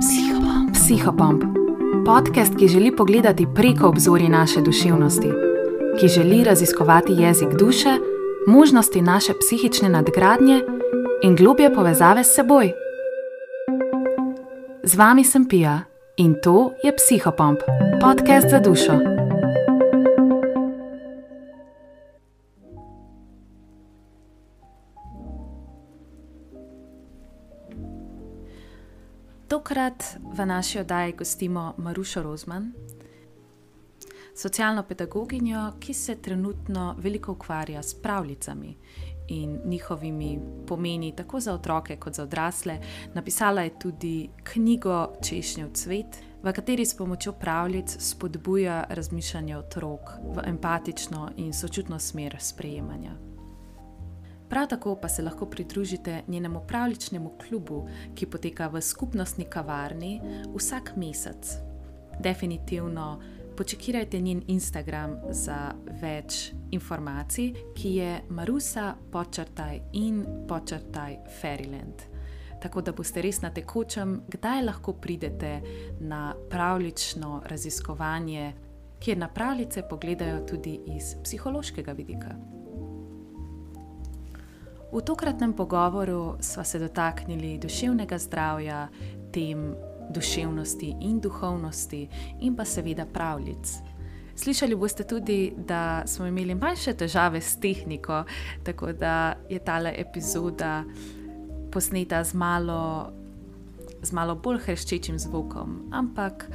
Psihopomp. Psihopomp. Podcast, ki želi pogledati preko obzori naše duševnosti, ki želi raziskovati jezik duše, možnosti naše psihične nadgradnje in globje povezave s seboj. Z vami sem Pija in to je Psihopomp, podcast za dušo. Tokrat v naši oddaji gostimo Marušo Rozman, socialno pedagoginjo, ki se trenutno veliko ukvarja s pravljicami in njihovimi pomeni, tako za otroke kot za odrasle. Napisala je tudi knjigo Češnjev cvet, v kateri s pomočjo pravljic spodbuja razmišljanje otrok v empatično in sočutno smer sprejemanja. Prav tako pa se lahko pridružite njenemu pravličnemu klubu, ki poteka v skupnostni kavarni vsak mesec. Definitivno počekirajte njen Instagram za več informacij, ki je Marusa počrtaj in počrtaj Fairyland. Tako da boste res na tekočem, kdaj lahko pridete na pravlično raziskovanje, kjer na pravljice pogledajo tudi iz psihološkega vidika. V tokratnem pogovoru smo se dotaknili duševnega zdravja, tem duševnosti in duhovnosti, in pa seveda pravljic. Slišali boste tudi, da smo imeli manjše težave s tehniko, tako da je tale epizoda posneta z malo, z malo bolj hreščečim zvokom, ampak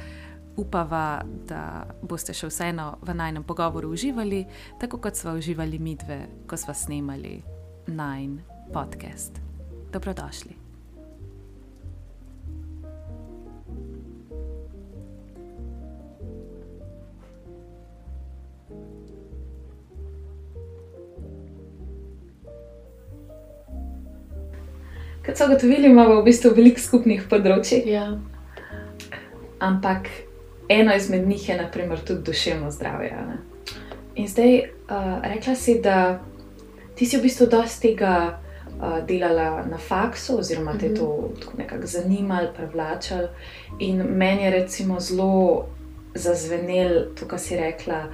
upava, da boste še vseeno v najnem pogovoru uživali, tako kot smo uživali midve, ko smo snemali Nine podcast. Dobrodošli. Kot so gotovili, imamo v bistvu veliko skupnih področji. Ja. Ampak eno izmed njih je naprimer, tudi duševno zdravje. Ne? In zdaj uh, rekla si, da ti si v bistvu dosti tega uh, delala na faksu, oziroma te je to mhm. tako nekako zanimalo, privlačalo. In meni je recimo zelo zazvenel to, kar si rekla.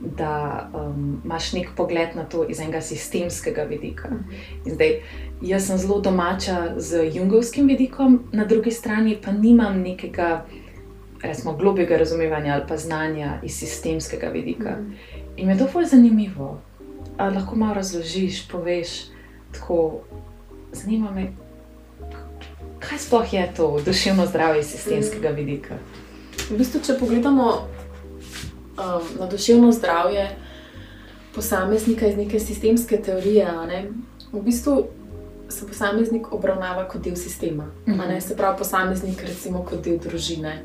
Da um, imaš nek pogled na to iz enega sistemskega vidika. In zdaj, jaz sem zelo domača z jungovskim vidikom, na drugi strani pa nimam nekega, recimo, globjega razumevanja ali pa znanja iz sistemskega vidika. In me je to zelo zanimivo. Ali lahko malo razložiš, poveš, tako zanima me, kaj sploh je to duševno zdravje iz sistemskega vidika? V bistvu, če pogledamo um, na duševno zdravje posameznika iz neke sistemske teorije, ne, v bistvu se posameznik obravnava kot del sistema. Mm -hmm. Se pravi, posameznik recimo kot del družine,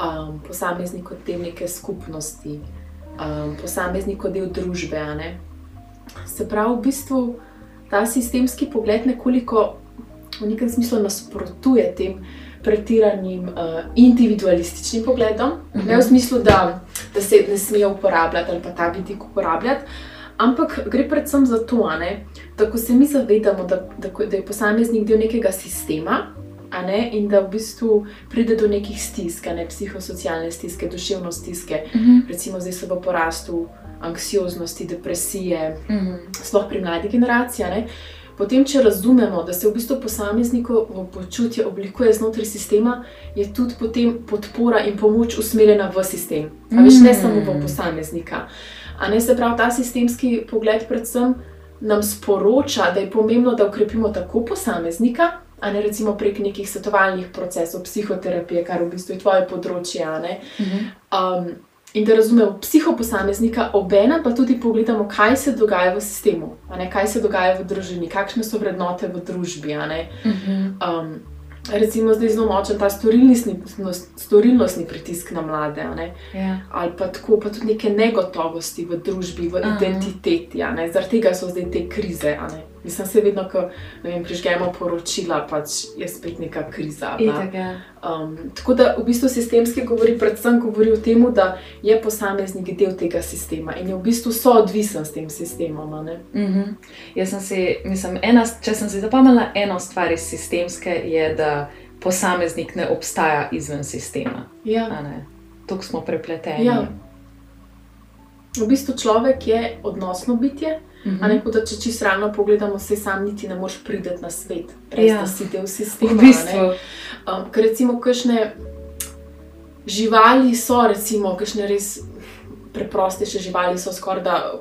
um, posameznik kot del neke skupnosti, um, posameznik kot del družbe. Se pravi, v bistvu ta sistemski pogled nekoliko v nekem smislu nasprotuje tem pretiranim uh, individualističnim pogledom, uh -huh. ne v mhm. smislu, da, da se ne smejo uporabljati ali pa ta vidik uporabljati. Ampak gre predvsem za to, ne, da ko se mi zavedamo, da, da, da je posameznik del nekega sistema ne, in da v bistvu pride do nekih stisk, ne, psihosocialne stiske, duševne stiske, uh -huh. recimo zdaj so v porastu anksioznosti, depresije, mm -hmm. sploh pri mladih generacijah. Potem, če razumemo, da se v bistvu posameznikovo počutje oblikuje znotraj sistema, je tudi potem podpora in pomoč usmerjena v sistem, mm. a več ne samo v mm. posameznika. A ne se pravi, ta sistemski pogled predvsem nam sporoča, da je pomembno, da ukrepimo tako posameznika, a ne recimo prek nekih svetovalnih procesov, psihoterapije, kar v bistvu je tvoje področje. Mm -hmm. um, in da razumemo psihoposameznika, obenem pa tudi pogledamo, kaj se dogaja v sistemu, kaj se dogaja v družini, kakšne so vrednote v družbi. Mhm. Um, recimo, zdaj zelo močen ta storilnostni pritisk na mlade, yeah. Ja. ali pa tako, pa tudi neke negotovosti v družbi, v uh -huh. identiteti. Zaradi tega so zdaj te krize. Mislim, se vedno, ko prižgemo poročila, pač je spet neka kriza. Ja. Um, tako da v bistvu sistemski govori predvsem govori o tem, da je posameznik del tega sistema in je v bistvu soodvisen s tem sistemom. Mm -hmm. Jaz sem si, mislim, ena, če sem si zapomnila eno stvar iz sistemske, je, da posameznik ne obstaja izven sistema. Ja. Tako smo prepleteni. Ja. V bistvu človek je odnosno bitje. Uh -huh. ne, da, če čisto realno pogledamo, se sam niti ne moreš priti na svet, brez ja. si del sistema. V bistvu. um, ker recimo, kakšne živali so, recimo, kakšne res preprostejše živali so skoraj da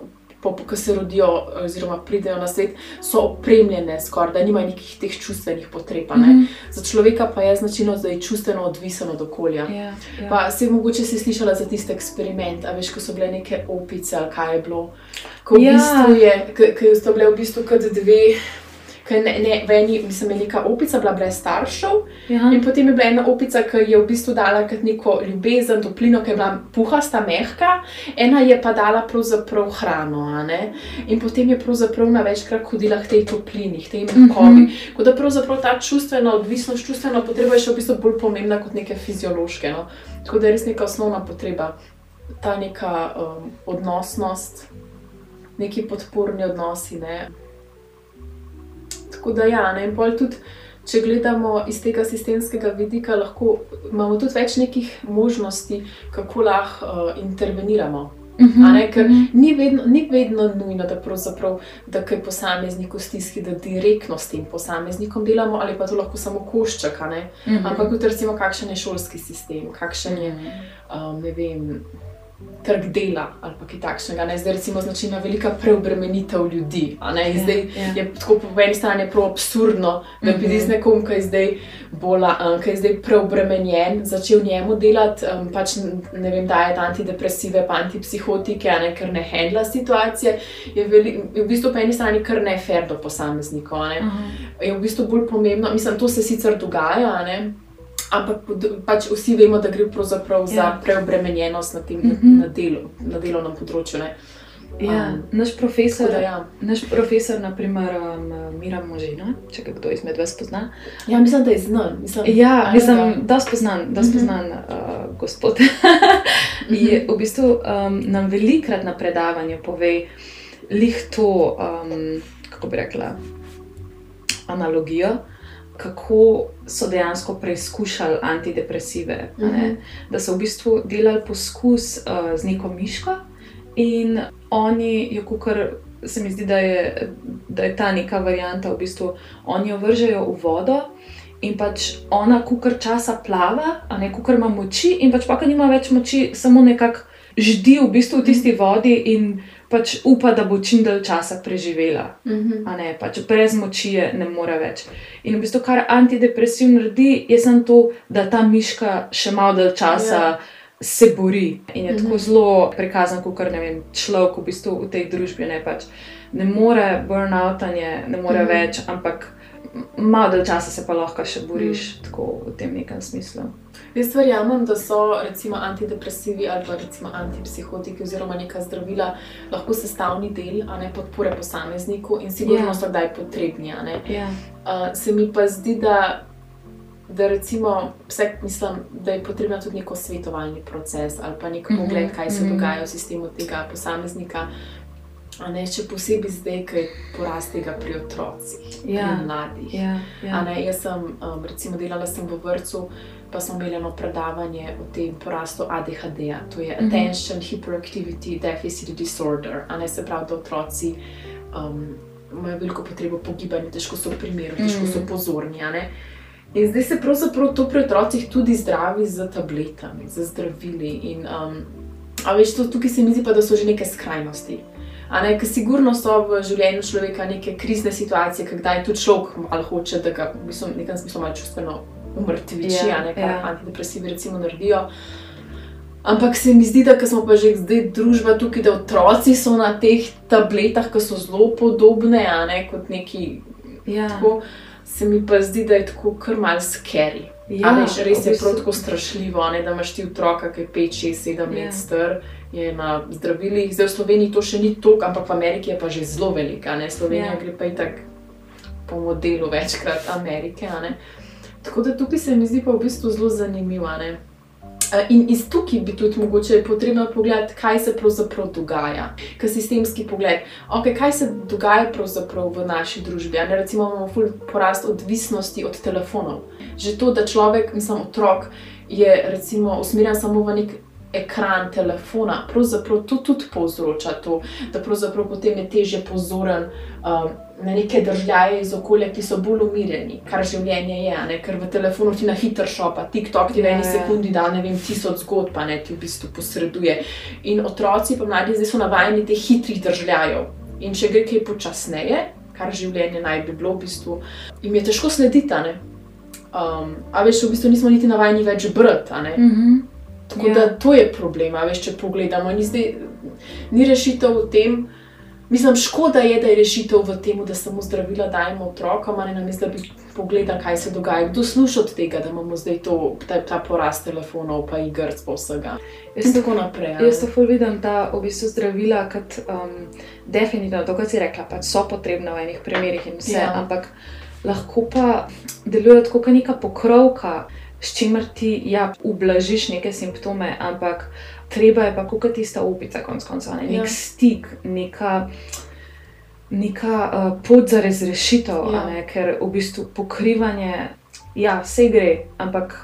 ki se rodijo, oziroma pridejo na svet, so opremljene, skoraj da nimajo nekih teh čustvenih potreb. Mm -hmm. Za človeka pa je značilno, da je čustveno odvisen od okolja. Yeah, yeah. Pa se mogoče si slišala za tisti eksperiment, a veš, ko so bile neke opice ali kaj je bilo. Ko v yeah. bistvu je, so bile v bistvu kot dve ne, ne, v eni, mislim, je neka opica bila brez staršev, ja. in potem je bila ena opica, ki je v bistvu dala neko ljubezen, toplino, ki je bila puhasta, mehka, ena je pa dala pravzaprav hrano. In potem je pravzaprav na večkrat hodila k tej toplini, k tej mehkobi. Mm -hmm. Kot da pravzaprav ta čustvena odvisnost, čustvena potreba je še v bistvu bolj pomembna kot neke fiziološke. No? Tako da je res neka osnovna potreba, ta neka um, odnosnost. Neki podporni odnosi, ne? Tako da, ja, ne, in pol tudi, če gledamo iz tega sistemskega vidika, lahko imamo tudi več nekih možnosti, kako lahko uh, interveniramo. Uh -huh, ne, ker uh -huh. ni, vedno, ni vedno nujno, da, da kaj posameznik v stiski, da direktno s tem posameznikom delamo, ali pa to lahko samo košček. Uh -huh. Ampak tudi, recimo, kakšen je šolski sistem, kakšen je, um, ne vem trg dela ali kaj takšnega. Ne? Zdaj recimo značilna velika preobremenitev ljudi. Yeah, ja, zdaj yeah. Ja. je tako po eni strani prav absurdno, da bi mm -hmm. z nekom, ki je zdaj, bola, um, ki je zdaj preobremenjen, začel njemu delati, um, pač ne vem, daje antidepresive, pa antipsihotike, ne, ker ne handla situacije. Je, veli, je v bistvu po eni strani kar ne fair do posameznikov. Uh -huh. Je v bistvu bolj pomembno, mislim, to se sicer dogaja. Ne? Ampak pač vsi vemo, da gre ja. za preobremenjenost na, tem, mm -hmm. na, delu, na delovnem področju. Ne? Ja, um, naš profesor, da, ja. naš profesor, naprimer, um, Mira Možina, če ga kdo izmed vas pozna. Ja, mislim, da je znan. Mislim, ja, mislim, da je spoznan, da je spoznan mm -hmm. uh, gospod. je v bistvu um, nam velikrat na predavanju pove, lih to, um, kako bi rekla, analogijo kako so dejansko preizkušali antidepresive. Mm -hmm. Da so v bistvu delali poskus uh, z neko miško in oni jo kukar. Se mi zdi, da je, da je ta neka varianta, v bistvu oni jo vržejo v vodo in pač ona, kukar časa plava, a ne kukar ima moči, in pač pa, ki nima več moči, samo nekako ždi v bistvu v tisti vodi in pač upa, da bo čim dalj časa preživela. Mm -hmm. ne, pač brez moči je ne more več. In v bistvu, kar antidepresiv naredi, je samo to, da ta miška še malo dalj časa. Ja. Se bori in je mm -hmm. tako zelo prikazan, kot ne vem, človek v, bistvu v tej družbi. Ne, pač ne more burnoutanje, ne more mm -hmm. več, ampak malo dalj časa se pa lahko še boriš mm. tako v tem nekem smislu. Jaz verjamem, da so recimo antidepresivi ali pa recimo antipsihotiki oziroma neka zdravila lahko sestavni del, ne podpore posamezniku in sigurno yeah. Ja. so kdaj potrebni. Yeah. Ja. Uh, se mi pa zdi, da, da, recimo, vse, mislim, da je potrebno tudi neko svetovalni proces ali pa nek mm -hmm. pogled, kaj se mm -hmm. dogaja v sistemu tega posameznika. Ne, še posebej zdaj, ko je porast tega pri otrocih, ja, pri mladih. Ja, ja. Ne, jaz sem um, recimo delala sem v vrtu, pa smo imeli eno predavanje o tem porastu ADHD, -ja. to je mm -hmm. Attention Hyperactivity Deficit Disorder. Ne, se pravi, da otroci um, imajo veliko potrebo po gibanju, težko so primerni, težko so mhm. pozorni. In zdaj se pravzaprav to pri otrocih tudi zdravi z tabletami, z zdravili. In, um, a veš, to, tukaj se mi zdi, pa, da so že neke skrajnosti. Ker sigurno so v življenju človeka neke krizne situacije, kdaj tudi človek malo hoče, da ga v bistvu, nekaj smislu malo čustveno umrtviči, yeah, ja, kar yeah. Ja. antidepresivi recimo naredijo. Ampak se mi zdi, da smo pa že zdaj družba tukaj, da otroci so na teh tabletah, ki so zelo podobne, a ne kot neki. Yeah. Ja. Tako, se mi pa zdi, da je tako kar mal scary. Ja, veš, res je prav tako strašljivo, ne, da imaš ti otroka, ki je 5, 6, 7 let star, je na zdravilih. Zdaj v Sloveniji to še ni toliko, ampak v Ameriki je pa že zelo velika. Ne. Slovenija ja. gre pa i tak po modelu večkrat Amerike. Tako da tukaj se mi zdi pa v bistvu zelo zanimivo. In iz tukaj bi tudi mogoče potrebno pogledati, kaj se pravzaprav dogaja, kaj sistemski pogled. Okay, kaj se dogaja pravzaprav v naši družbi? Ne, recimo, imamo porast odvisnosti od telefonov. Že to, da človek, mislim, otrok je recimo, usmerjen samo v nek ekran telefona, pravzaprav to tudi povzroča to, da pravzaprav potem je teže pozoren. Um, na neke države iz okolja, ki so bolj umirjeni, kar življenje je, ne? ker v telefonu ti na hitro šopa, TikTok ti v eni ja, ja. sekundi da ne vem, tisoč zgodb, pa ne ti v bistvu posreduje. In otroci, pa mladi, zdaj so navajeni teh hitrih državljanov. In če gre kaj počasneje, kar življenje naj bi bilo, v bistvu jim je težko slediti. Um, a veš, v bistvu nismo niti navajeni več brati. Mm -hmm. Tako yeah. da ja. to je problem, veš, če pogledamo. Ni, zdaj, ni rešitev v tem, Mislim, škoda je, da je rešitev v tem, da samo zdravila dajemo otrokom, ali nam izda, da bi pogledali, kaj se dogaja. Kdo sluša od tega, da imamo zdaj to, ta, ta porast telefonov, pa igr, vsega. In tako naprej. Jaz to vidim, da v bistvu zdravila, kot um, definitivno, to, kar si rekla, pač so potrebna v enih primerih in vse, ja. ampak lahko pa delujejo kot neka pokrovka, s čimer ti ja, ublažiš neke simptome, ampak treba je pa kot tista opica, konc koncev, ne? nek ja. stik, neka, neka uh, pot za razrešitev, ja. ker v bistvu pokrivanje, ja, vse gre, ampak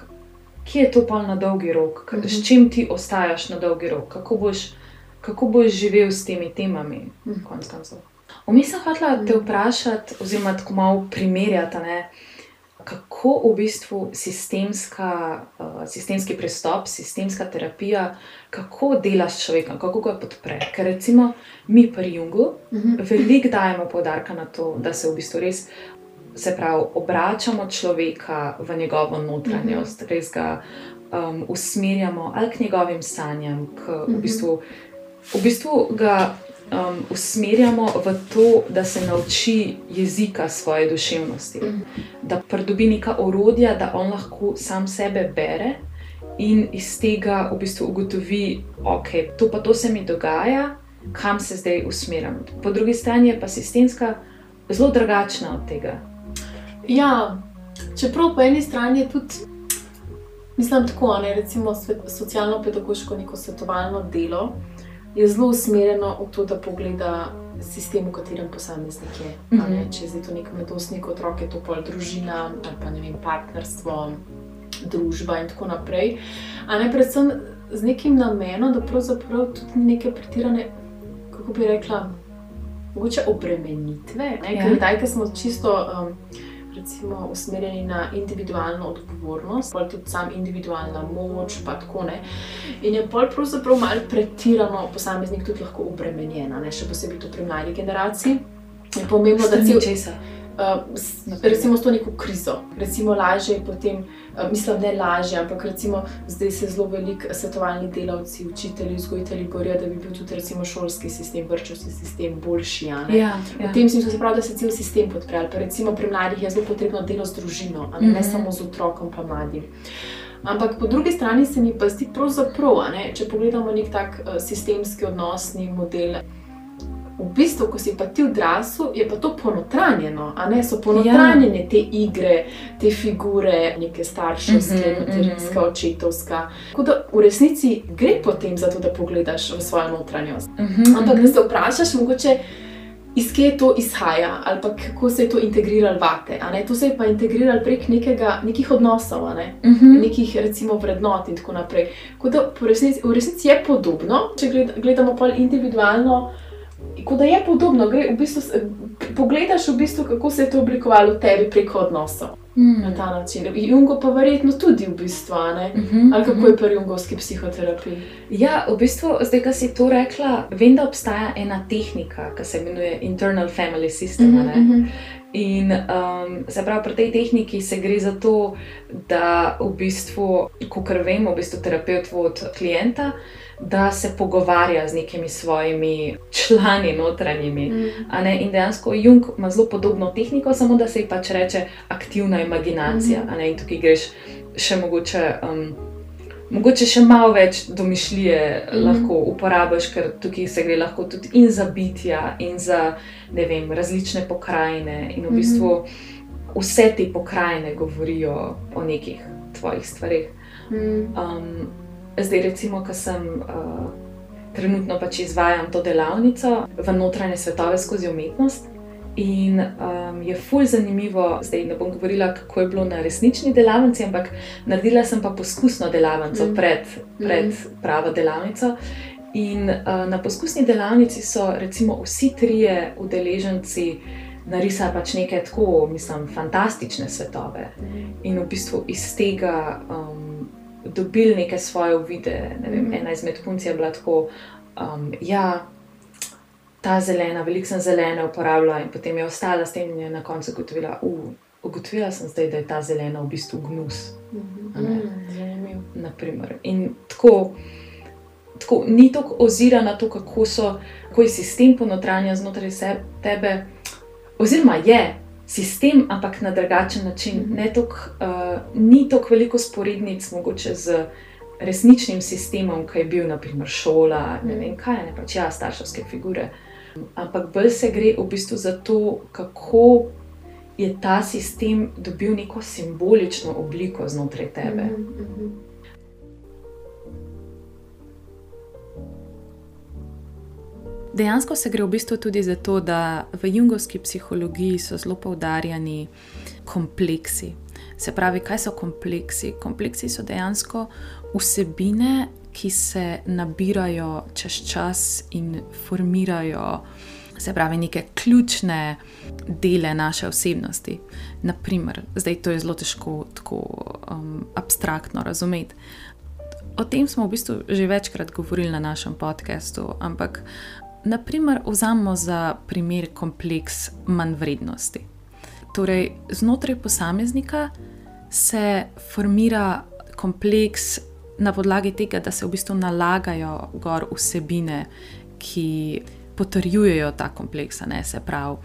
kje je to pa na dolgi rok, mm -hmm. s čim ti ostajaš na dolgi rok, kako boš, kako boš živel s temi temami, mm -hmm. konc koncev. Vmes sem hotela te vprašati, oziroma tako malo primerjati kako v bistvu sistemska, uh, sistemski pristop, sistemska terapija, kako dela s človekom, kako ga podpre. Ker recimo mi pri Jungu uh mhm. -huh. veliko dajemo podarka na to, da se v bistvu res. Se pravi, obračamo človeka v njegovo notranjost, mm -hmm. res ga um, usmerjamo ali k njegovim sanjam, k, mm -hmm. v, mhm. bistvu, v bistvu ga um, usmerjamo v to, da se nauči jezika svoje duševnosti, mm. da pridobi neka orodja, da on lahko sam sebe bere in iz tega v bistvu ugotovi, da okay, to pa to se mi dogaja, kam se zdaj usmerjam. Po drugi strani je pa sistemska zelo drugačna od tega. Ja, čeprav po eni strani je tudi. Mislim, tako je, recimo, socialno-pedagoško neko svetovalno delo, je zelo usmerjeno v to, da pogleda sistem, v katerem posameznik je. Mm -hmm. Če je to nek mladostnik, otrok, je to pol družina ali pa ne vem, partnerstvo, družba in tako naprej. Ampak predvsem z nekim namenom, da pravzaprav tudi neke pretirane, kako bi rekla, mogoče obremenitve. Ja. Ker zdaj, ki smo čisto. Um, recimo, usmerjeni na individualno odgovornost, pa tudi sam individualna moč. In je pol pravzaprav malo pretirano, posameznik tudi lahko obremenjen, še posebej pri mladi generaciji. Je pomembno, da se vse uh, recimo s to neko krizo. Recimo lažje je potem, mislim, ne lažje, ampak recimo zdaj se zelo veliko svetovalni delavci, učitelji, vzgojitelji borijo, da bi bil tudi recimo šolski sistem, vrčovski sistem boljši. Ja, ja, v tem smislu se pravi, da se cel sistem podpre. Recimo pri mladih je zelo potrebno delo z družino, ne, mm -hmm. ne samo z otrokom, pa mladim. Ampak po drugi strani se mi pa zdi pravzaprav, če pogledamo nek tak uh, sistemski odnosni model v bistvu, ko si pa ti odrasel, je pa to ponotranjeno, a ne so ponotranjene ja. te igre, te figure, neke starševske, mm -hmm, materinske, mm -hmm. očetovska. Tako da v resnici gre potem za to, da pogledaš v svojo notranjost. Mm -hmm, Ampak da se vprašaš, mogoče. Iz kje to izhaja, ali pa kako se je to integriralo vate. To se je pa integriralo prek nekega, nekih odnosov, ne? uh mhm. -huh. nekih recimo vrednot in tako naprej. Tako da v resnici, v resnici je podobno, če gledamo pa individualno, uh, Kot da je podobno, gre v bistvu, pogledaš, v bistvu, kako se je to oblikovalo v tebi preko odnosov. Mm. Na ta način. Jungo pa verjetno tudi v bistvu, mm -hmm, ali kako -hmm. je pri jungovski psihoterapiji. Ja, v bistvu, zdaj, ko si to rekla, vem, da obstaja ena tehnika, ki se imenuje Internal Family System. Mm -hmm. In um, se pravi, pri tej tehniki se gre za to, da v bistvu, kot vemo, v bistvu terapeut vodi klienta da se pogovarja z nekimi svojimi člani, notranjimi. Mm. In dejansko Jung ima zelo podobno tehniko, samo da se ji pač reče aktivna imaginacija. Mm. In tukaj greš še mogoče. Um, Mogoče še malo več domišljije mm. lahko uporabiš, ker tukaj se gre lahko tudi in za bitja, in za vem, različne pokrajine. In v bistvu mm. vse te pokrajine govorijo o nekih tvojih stvarih. Mm. Um, zdaj, recimo, ko sem uh, trenutno pač izvajam to delavnico v notranje svetove skozi umetnost. In um, je fulj zanimivo, zdaj ne bom govorila, kako je bilo na resnični delavnici, ampak naredila sem pa poskusno delavnico mm. pred, pred mm. pravo delavnico. In uh, na poskusni delavnici so recimo vsi trije udeleženci narisali pač neke tako, mislim, fantastične svetove. Mm. In v bistvu iz tega um, dobili neke svoje uvide. Ne vem, mm. Ena izmed punc je bila tako. Um, ja, ta zelena, veliko sem zelene uporabljala in potem je ostala s tem in je na koncu ugotovila, uh, ugotovila sem zdaj, da je ta zelena v bistvu gnus. Zanimivo. In tako, tako ni tako ozira na to, kako, so, kako je sistem ponotranja znotraj sebe, tebe, oziroma je. Sistem, ampak na drugačen način. Mm -hmm. tok, uh, ni tako veliko sporednic, mogoče z resničnim sistemom, ki je bil, naprimer, šola, ne vem kaj, ne pač ja, starševske figure. Ampak bolj se gre v bistvu za to, kako je ta sistem dobil neko simbolično obliko znotraj tebe. Mm -hmm. Dejansko se gre v bistvu tudi za to, da v jungovski psihologiji so zelo poudarjeni kompleksi. Se pravi, kaj so kompleksi? Kompleksi so dejansko vsebine, ki se nabirajo čez čas in formirajo, se pravi, neke ključne dele naše osebnosti. Naprimer, zdaj to je zelo težko tako um, abstraktno razumeti. O tem smo v bistvu že večkrat govorili na našem podkastu, ampak naprimer, vzamemo za primer kompleks manj vrednosti. Torej, znotraj posameznika se formira kompleks na podlagi tega, da se v bistvu nalagajo gor vsebine, ki potrjujejo ta kompleks, ne se pravi.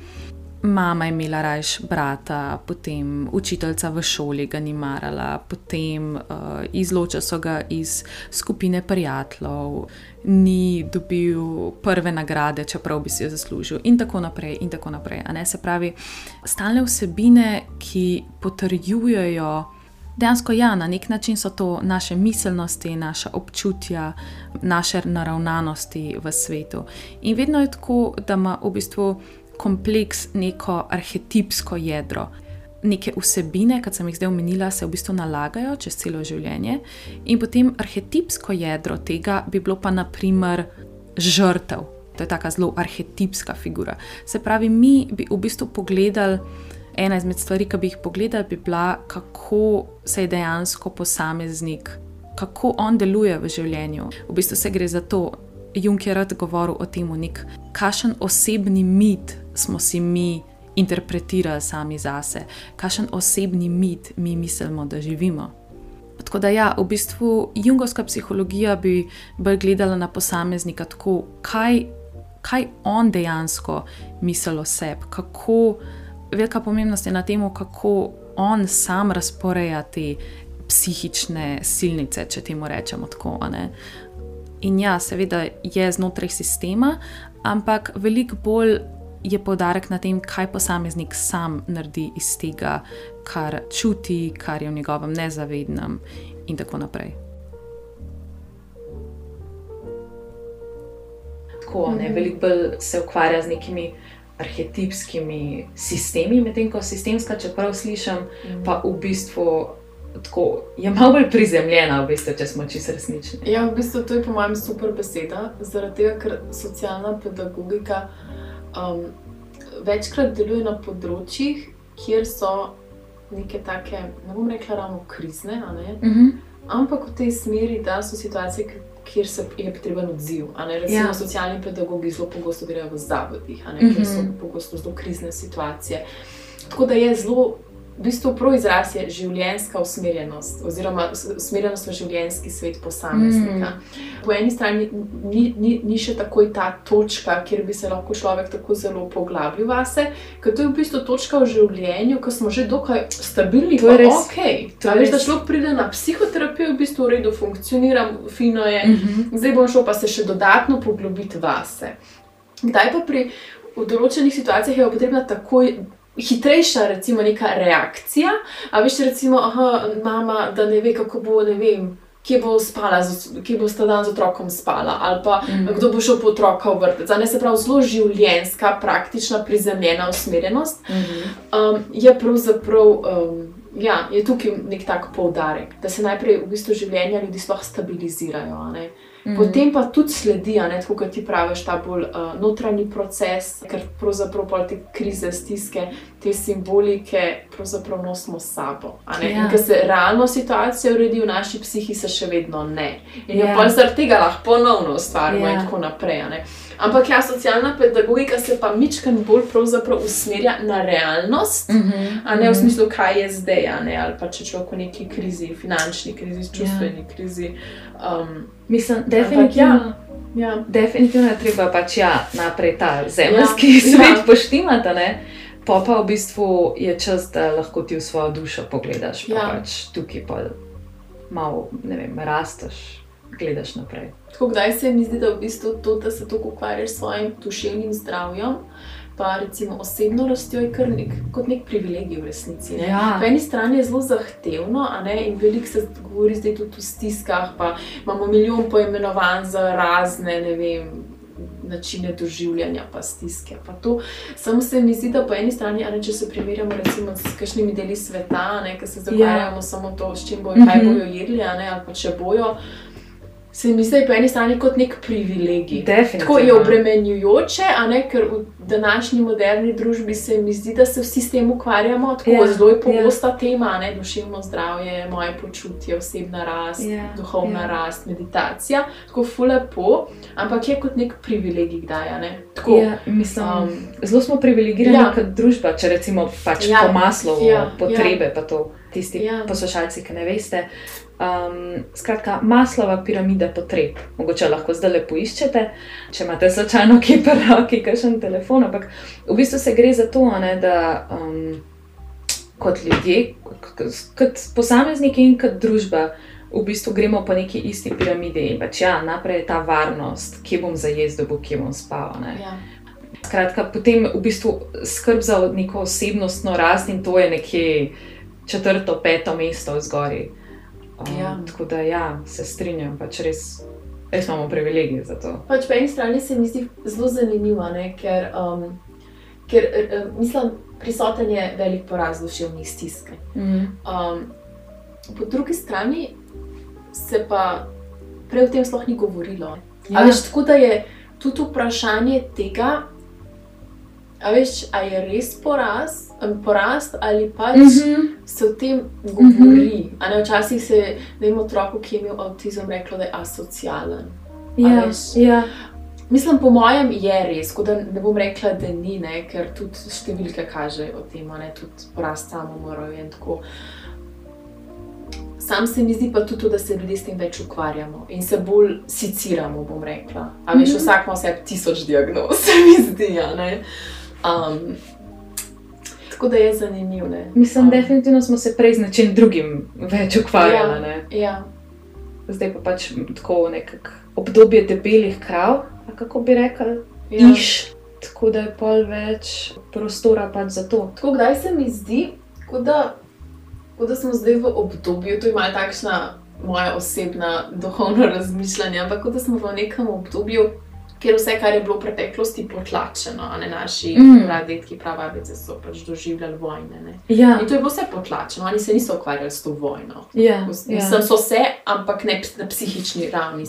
Mama je imela rajš brata, potem učiteljica v šoli ga ni marala, potem uh, izločila so ga iz skupine prijateljev, ni dobil prve nagrade, čeprav bi si jo zaslužil, in tako naprej. In tako naprej se pravi, stalne vsebine, ki potrjujejo dejansko, ja, na nek način so to naše miselnosti, naše občutja, naše naravnanosti v svetu. In vedno je tako, da ima v bistvu kompleks neko arhetipsko jedro. Neke vsebine, kot sem jih zdaj omenila, se v bistvu nalagajo čez celo življenje, in potem arhetipsko jedro tega bi bilo pa naprimer žrtev. To je tako zelo arhetipska figura. Se pravi, mi bi v bistvu pogledali ena izmed stvari, ki bi jih pogledal, bi bila, kako se je dejansko posameznik, kako on deluje v življenju. V bistvu se gre za to, Junk je rad govoril o tem, kakšen osebni mit smo si mi interpretirali sami zase, kakšen osebni mit mi mislimo, da živimo. Tako da, ja, v bistvu jungovska psihologija bi bolj gledala na posameznika, tako, kaj, kaj on dejansko misli o sebi, kako velika pomembnost je na tem, kako on sam razporeja te psihične silnice, če temu rečemo tako. In ja, seveda je znotraj sistema, ampak veliko bolj je podarek na tem, kaj posameznik sam naredi iz tega, kar čuti, kar je v njegovem nezavednem in tako naprej. Tako, ne, mhm. veliko bolj se ukvarja z nekimi arhetipskimi sistemi, medtem ko sistemska, čeprav slišim, mm. pa v bistvu. Tako, je malo bolj prizemljena, v bistvu, če smo čisto resnični. Ja, v bistvu to je po mojem super beseda, zaradi tega, ker socialna pedagogika um, večkrat deluje na področjih, kjer so neke take, ne bom rekla, ravno krizne, mm -hmm. ampak v tej smeri, da so situacije, kjer se je potreben odziv. Recimo, ja. socialni pedagogi zelo pogosto grejo v zavodih, mm -hmm. kjer so mhm. pogosto zelo krizne situacije. Tako da je zelo v bistvu prav izraz je življenjska usmerjenost, oziroma usmerjenost v življenjski svet posameznika. Mm. Po eni strani ni, ni, ni še takoj ta točka, kjer bi se lahko človek tako zelo poglabil vase, ker to je v bistvu točka v življenju, ko smo že dokaj stabilni. To je res. Okay. To je res. Da človek pride na psihoterapijo, v bistvu v redu funkcionira, fino je, mm -hmm. zdaj bom šel pa se še dodatno poglobiti vase. Kdaj pa pri v določenih situacijah je potrebna takoj hitrejša, recimo, neka reakcija. A veš, recimo, aha, mama, da ne ve, kako bo, ne vem. kje bo spala, kje bo sta dan z otrokom spala, ali pa mm. kdo bo šel po otroka v vrtec. A Ne se pravi, zelo življenjska, praktična, prizemljena usmerjenost um, je pravzaprav. Um, Ja, je tukaj nek tak poudarek, da se najprej v bistvu življenja ljudi sploh stabilizirajo. a Mhm. Potem pa tudi sledi, ne, tako kot ti praviš, ta bolj uh, notranji proces, ker pravzaprav te krize, stiske, te simbolike pravzaprav nosimo s sabo. Ja. In ker se realno situacija uredi v naši psihi, se še vedno ne. In Ja. pa zaradi tega lahko ponovno ustvarimo Ja. in tako naprej. Ampak ja, socialna pedagogika se pa mičken bolj usmerja na realnost. Mhm. A ne v smislu, kaj je zdaj, ne, ali pa če človek v neki krizi, finančni krizi, čustveni ja. krizi. Um, Mislim, definitivno. ja. Definitivno je treba pač ja, naprej ta Ja, ja, svet ja. ja. poštimati, pa pa v bistvu je čas, da lahko ti v svojo dušo pogledaš, pa Ja. ja. pač tukaj pa malo, ne vem, rasteš, gledaš naprej. Tako kdaj se mi zdi, da v bistvu to, da se tako ukvarjaš s svojim duševnim zdravjem, pa recimo osebno rastjo, je kar nek, kot nek privilegij v resnici. Ne? Ja. Po eni strani je zelo zahtevno, ne, in veliko se govori zdaj tudi o stiskah, pa imamo milijon poimenovanj za razne, ne vem. Načine doživljanja, pa stiske. Pa to. Samo se mi zdi, da po eni strani, ne, če se primerjamo recimo s kakšnimi deli sveta, ki se zakvarjamo ja. samo to, s čim bojo, kaj Mhm. bojo jedli, ne, ali pa če bojo, se mi zdi po eni strani kot nek privilegij. Definitivno. Tako je obremenjujoče, a ne, ker v današnji moderni družbi se mi zdi, da se vsi s tem ukvarjamo. Tako Ja, yeah, zelo je pogosta yeah. tema, ne duševno zdravje, moje počutje, osebna rast, Ja, yeah, duhovna ja. yeah. rast, meditacija. Tako fulepo, ampak je kot nek privilegij, kdaj. a ne. Tako, Ja, mislim, um, zelo smo privilegirani ja. ja. kot družba, če rečemo pač Ja, ja. po maslovu, ja, ja. potrebe, ja. pa to tisti Ja. ja. poslušalci, ki ne veste. Um, skratka, maslova piramida potreb. Mogoče lahko zdaj lepo iščete, če imate slučajno pri roki, kakšen telefon. Ampak v bistvu se gre za to, ne, da um, kot ljudje, kot, kot posamezniki in kot družba. V bistvu gremo po neki isti piramidi pač ja, naprej je ta varnost, kje bom zajezdil, bo kje bom spal. ne. ja. Skratka, potem v bistvu skrb za neko osebnostno rast in to je nekje četrto, peto mesto zgori. Um, Ja. Tako da ja, se strinjam, pač res, res imamo privilegij za to. Pač po eni strani se mi zdi zelo zanimivo, ne, ker, um, ker um, mislim, prisoten je velik poraz duševnih stisk. Mm. Um, po drugi strani se pa prej o tem sploh ni govorilo. Ja. Ja. Veš, tako da je tudi vprašanje tega, a veš, a je res poraz, porast ali pač mm -hmm. -hmm. se o tem govori. Mm -hmm. ne, včasih se je ne, otroku, ki je imel avtizem, reklo, da je asocialen. Ja, ja, Mislim, po mojem je res, da ne bom rekla, da ni, ne, ker tudi številke kažejo o tem, ne tudi porast samomorov in tako. Sam se mi zdi pa tudi to, da se ljudje s tem več ukvarjamo in se bolj siciramo, bom rekla. A veš, Mhm. vsak ima vse tisoč diagnoz, se mi zdi, a ne. Um, tako da je zanimivo, mislim, um, definitivno smo se prej z nečim drugim več ukvarjali. ne. Ja, Zdaj pa pač tako nekako obdobje debelih krav, kako bi rekli, ja. iš. Tako da je pol več prostora pač za to. Tako kdaj se mi zdi, kot da, kot da smo zdaj v obdobju, to je malo takšna moja osebna duhovna razmišljanja, ampak kot da smo v nekem obdobju, kjer vse, kar je bilo v preteklosti potlačeno, ne naši Mm. pradedki, prababice so pač doživljali vojne. Ne? Ja, In to je bilo vse potlačeno, oni se niso ukvarjali s to vojno. ja, Mislim, ja. so se, ampak ne na psihični ravni.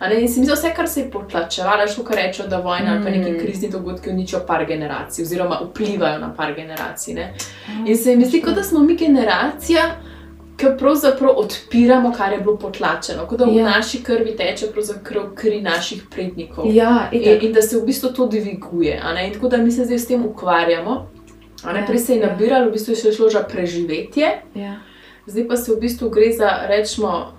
A Ne, in se mi zdi, vse, kar se je potlačevalo, šlo, kar rečejo, da vojna mm. ali pa neki Mm. krizni dogodki uničijo par generacij, oziroma vplivajo na par generacij. Ne? In se mi zdi, kot da smo mi generacija, ki pravzaprav odpiramo, kar je bilo potlačeno, kot da v Ja. naši krvi teče kri naših prednikov. Ja, In, itak. in da se v bistvu to dviguje. In tako da mi se zdaj s tem ukvarjamo. Ja, prej se je ja. nabiralo, v bistvu je šlo za preživetje, ja. zdaj pa se v bistvu gre za, rečemo,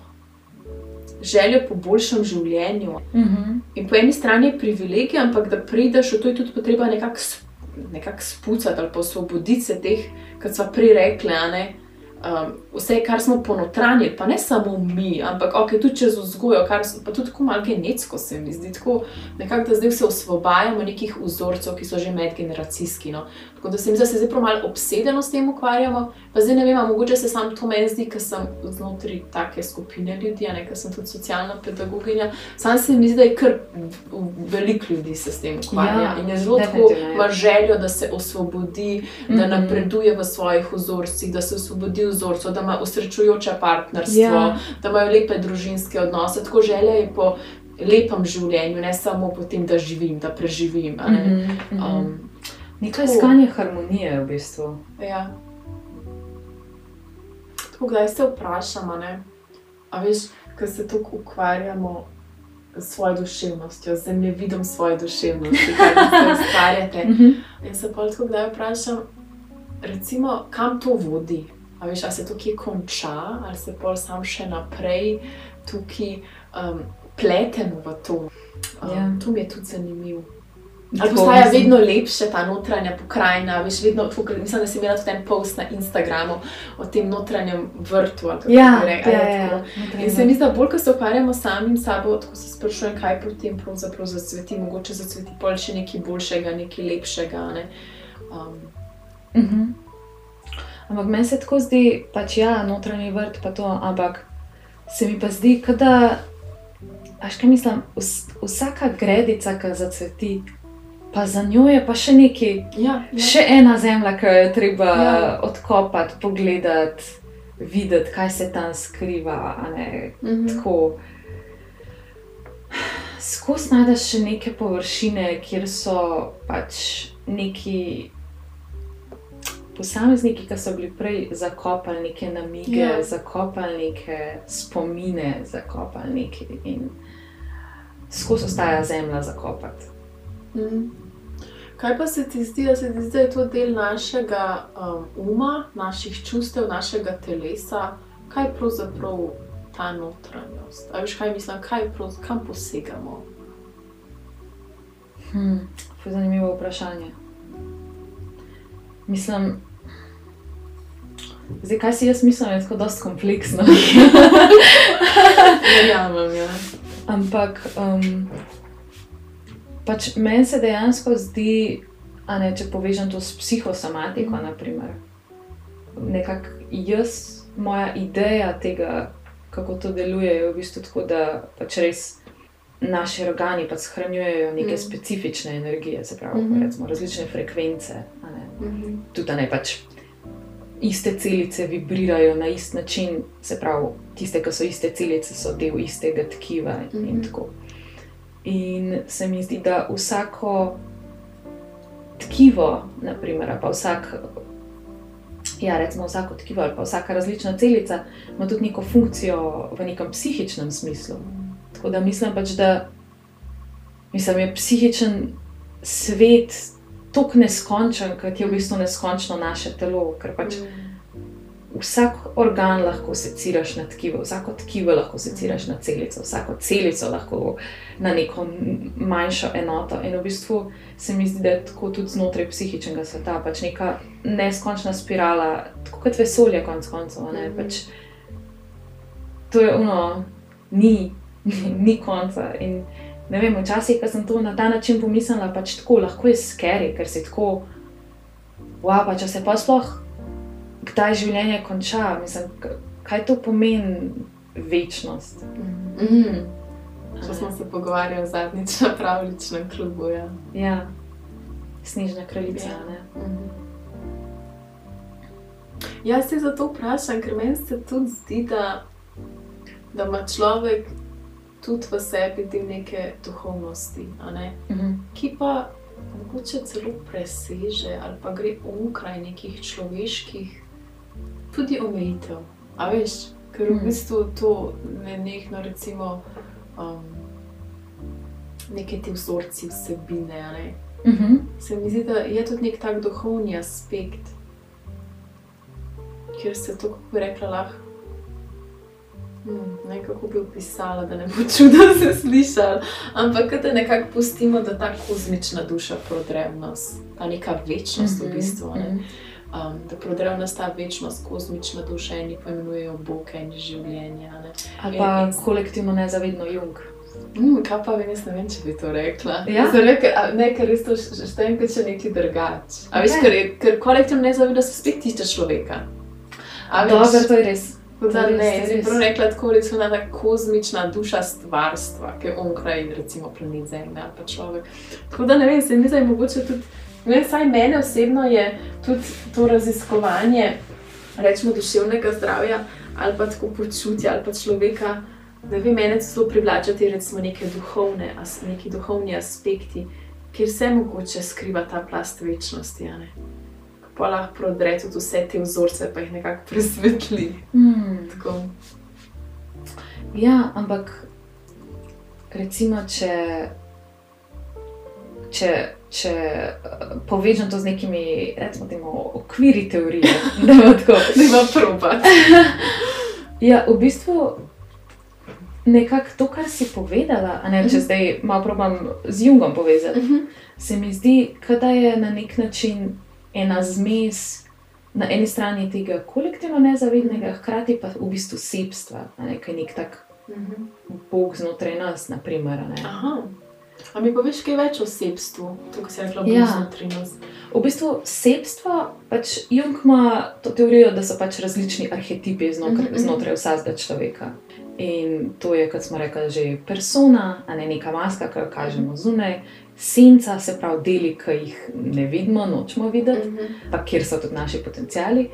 željo po boljšem življenju. Mhm. In po eni strani je privilegij, ampak da prideš v to, je tudi potreba nekako sp nekak spucati ali pa osvoboditi se teh, kot smo prej rekli, a ne. Um, vse, kar smo ponotranjili, pa ne samo mi, ampak okay, tudi čez vzgojo, so, pa tudi tako malo genetsko se mi zdi, tako nekako, da zdaj se osvobajamo nekih vzorcev, ki so že medgeneracijski. No. Tako da se mi zdi, da se zdaj prav malo obsedeno s tem ukvarjamo. Pa zdaj ne vem, mogoče se sam to meni zdi, ker sem znotraj take skupine ljudi, a ne ker sem tudi socialna pedagoginja. Sam se mi zdi, da je kar veliko ljudi se s tem ukvarja Ja, in je zelo tako, ja. ima željo, da se osvobodi, da Mhm. napreduje v svojih vzorcih, da se osvobodi vzorcev, da ima osrečujoče partnerstvo, Ja. da imajo lepe družinske odnose. Tako želja je po lepem življenju, ne samo po tem, da živim, da preživim. Mhm, mhm. Um, Neko iskanje harmonije v bistvu. Ja. Tako, kdaj se vprašamo, ne? a veš, ko se tako ukvarjamo s svojo duševnostjo, z zemljevidom svoje duševnosti, kaj vi ustvarjate. Mhm. In se pa tako kdaj vprašam, recimo, kam to vodi. A veš, a se to kje konča, ali se pa sam še naprej tukaj um, pletemo v to. Um, Ja. To mi je tudi zanimivo. Ali Tako, postaja mislim- vedno lepša ta notranja pokrajina, veš, vedno, tukaj, mislim, da si imela tudi en post na Instagramu o tem notranjem vrtu. Ja, rekla, ja, ja, tako. ja. In se mi zdi, da bolj, ko se ukvarjamo samim sabo, tako se sprašujem, kaj potem pravzaprav zacveti, mogoče zacveti pol še nekaj boljšega, nekaj lepšega. Ne? Um, Mhm. Ampak meni se tako zdi, pač ja, notranji vrt, pa to, ampak se mi pa zdi, da, až kaj mislim, vs, vsaka gredica, ki zacveti, pa za njo je pa še nekaj, ja, ja. še ena zemlja, ki jo je treba Ja. odkopati, pogledati, videti, kaj se tam skriva. Mhm. tako. Skozi najdeš še neke površine, kjer so pač neki posamezniki, ki so bili prej zakopali neke namige, Ja. zakopali neke spomine, zakopali neke in skozi ostaja zemlja zakopati. Mhm. Kaj pa se ti zdi, da se ti zdi, da je to del našega um, uma, naših čustev, našega telesa? Kaj je pravzaprav ta notranjost? A veš, kaj mislim, kaj prav, kam posegamo? Hmm, to je zanimivo vprašanje. Mislim, zdaj, kaj si jaz mislim, je tako dosti kompleksno. Verjamem, ja. Ampak um, pač meni se dejansko zdi, ne, če povežem to s psihosomatiko, Mhm. naprimer, nekako jaz, moja ideja tega, kako to deluje, je v bistvu tako, da pač res naši organi pač shranjujejo neke Mhm. specifične energije, se pravi, Mhm. recimo različne frekvence. ne. Mhm. Tudi a ne pač. Iste celice vibrirajo na isti način, se pravi, tiste, ki so iste celice, so del istega tkiva in Mhm. tako. In se mi zdi, da vsako tkivo, naprimer, pa vsak, ja, recimo vsako tkivo ali pa vsaka različna celica, ima tudi neko funkcijo v nekem psihičnem smislu. Tako da mislim pač, da mislim, je psihičen svet tako neskončen, kot je v bistvu neskončno naše telo, ker pač vsak organ lahko seciraš na tkivo, vsako tkivo lahko seciraš na celico, vsako celico lahko na neko manjšo enoto. In v bistvu se mi zdi, da je tako tudi znotraj psihičnega sveta, pač neka neskončna spirala, tako kot vesolje, konec koncev. ne, Mhm. Pač, to je ono, ni, ni konca. In ne vem, včasih, ko sem to na ta način pomislila, pač tako lahko je skeri, ker si tako, wow, pa če se pa sploh kdaj življenje konča, mislim, kaj to pomeni večnost. Mhm. To smo se pogovarjali zadnjič na pravličnem klubu. Ja. Ja, snežna kraljica. Ja. Ja. Mhm. Jaz se zato vprašam, ker meni se tudi zdi, da, da ima človek tudi v sebi del neke duhovnosti, a ne? Mhm. ki pa mogoče celo preseže ali pa gre onkraj nekih človeških, tudi omejitev. A veš, ker v Mhm. bistvu to nenehno, recimo, um, neke ti vzorci vsebine. Ne? Mhm. Se mi zdi, da je tudi nek tak duhovni aspekt, kjer se to, kako bi rekla, lahko. Hmm, ne, kako bi opisala, da ne bo čudo se slišala, ampak da nekako pustimo, da ta kozmična duša prodre v nas, ta neka večnost v bistvu. Ne? Mhm. Um, da prodre v nas ta večnost, kozmična duša, eni pojmenujejo Bog, eni življenje. ne. Ali In- pa in- kolektivno nezavedno jung. Mm, kaj pa vem, jaz ne vem, če bi to rekla. Ja? Rekel, ne, ker res to štejem kot še nekaj drugače. A veš, Ok. ker, je- ker kolektivno nezavedanost se spet tiče človeka. Veš, Dobro, to je res. Da, res, ne, jaz bi prav rekla tako, da je ta kozmična duša stvarstva, ki je onkraj, recimo, planet Zemlja ali pa človek. Tako da ne vem, se mi zdi, da je mogoče tudi, vem, saj mene osebno je tudi to raziskovanje, rečemo, duševnega zdravja ali pa tako počutja ali pa človeka. Ne vem, mene zelo privlačajo te recimo neke duhovne, neki duhovni aspekti, kjer se mogoče skriva ta plast večnosti. a ne. Pa lahko prodre tudi vse te vzorce, pa jih nekako presvetli. Hmm. Tako. Ja, ampak recimo, če, če, če eh, povežem to z nekimi, recimo, temu, okviri teorije, da bo tako. Da ima probat. Ja, v bistvu nekako to, kar si povedala, ne, če Mhm. zdaj malo probam z Jungom povezati, se mi zdi, da je na nek način ena zmes. Na eni strani tega kolektivno nezavednega, hkrati pa v bistvu sebstva, ne, ki je nek tak Bog znotraj nas, naprimer. ne. Aha. A mi poveš kaj več o sebstvu, to, ko si rekla, Ja. ja. znotraj nas? V bistvu sebstvo, pač Jung ima to teorijo, da so pač različni arhetipi znotraj, Mhm, mhm. znotraj vsakega človeka. In to je, kot smo rekli, že persona, a ne neka maska, ki jo kažemo zunaj, senca, se pravi deli, ki jih ne vidimo, nočemo videti, Mhm. pa kjer so tudi naši potencijali.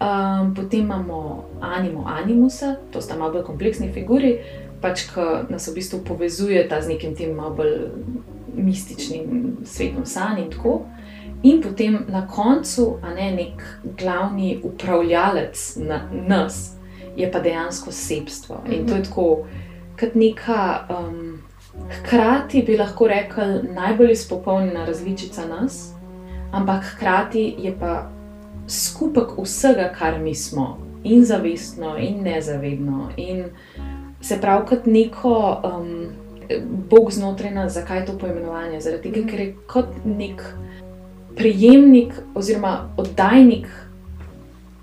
Um, potem imamo animo animusa, to sta malo bolj kompleksni figuri, pač ki nas v bistvu povezujeta z nekim tem malo bolj mističnim svetom sanj in tako. In potem na koncu, a ne nek glavni upravljalec na nas, je pa dejansko sebstvo. In to je tako, kot neka. Um, Hkrati bi lahko rekli najbolj izpopolnjena različica nas, ampak hkrati je pa skupek vsega, kar mi smo, in zavestno, in nezavedno. In se pravi, kot neko um, Bog znotraj nas, zakaj je to poimenovanje? Zaradi tega, ker je kot nek prejemnik oziroma oddajnik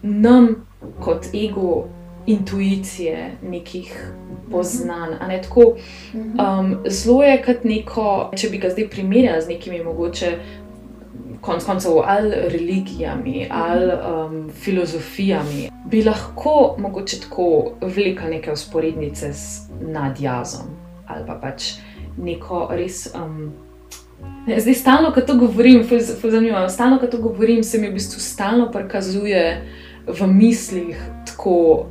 nam, kot ego, intuicije, nekih poznanj. a Ne, tako, Um, zelo je kot neko, če bi ga zdaj primerjali z nekimi mogoče. Konec koncev, ali religijami, ali um, filozofijami, bi lahko mogoče tako vlekel neke usporednice z nadjazom ali pa pač neko res. Um, ne, zdaj, stalno, ko to govorim, zanimivo, stalno, ko to govorim, se mi v bistvu stalno prikazuje v mislih tako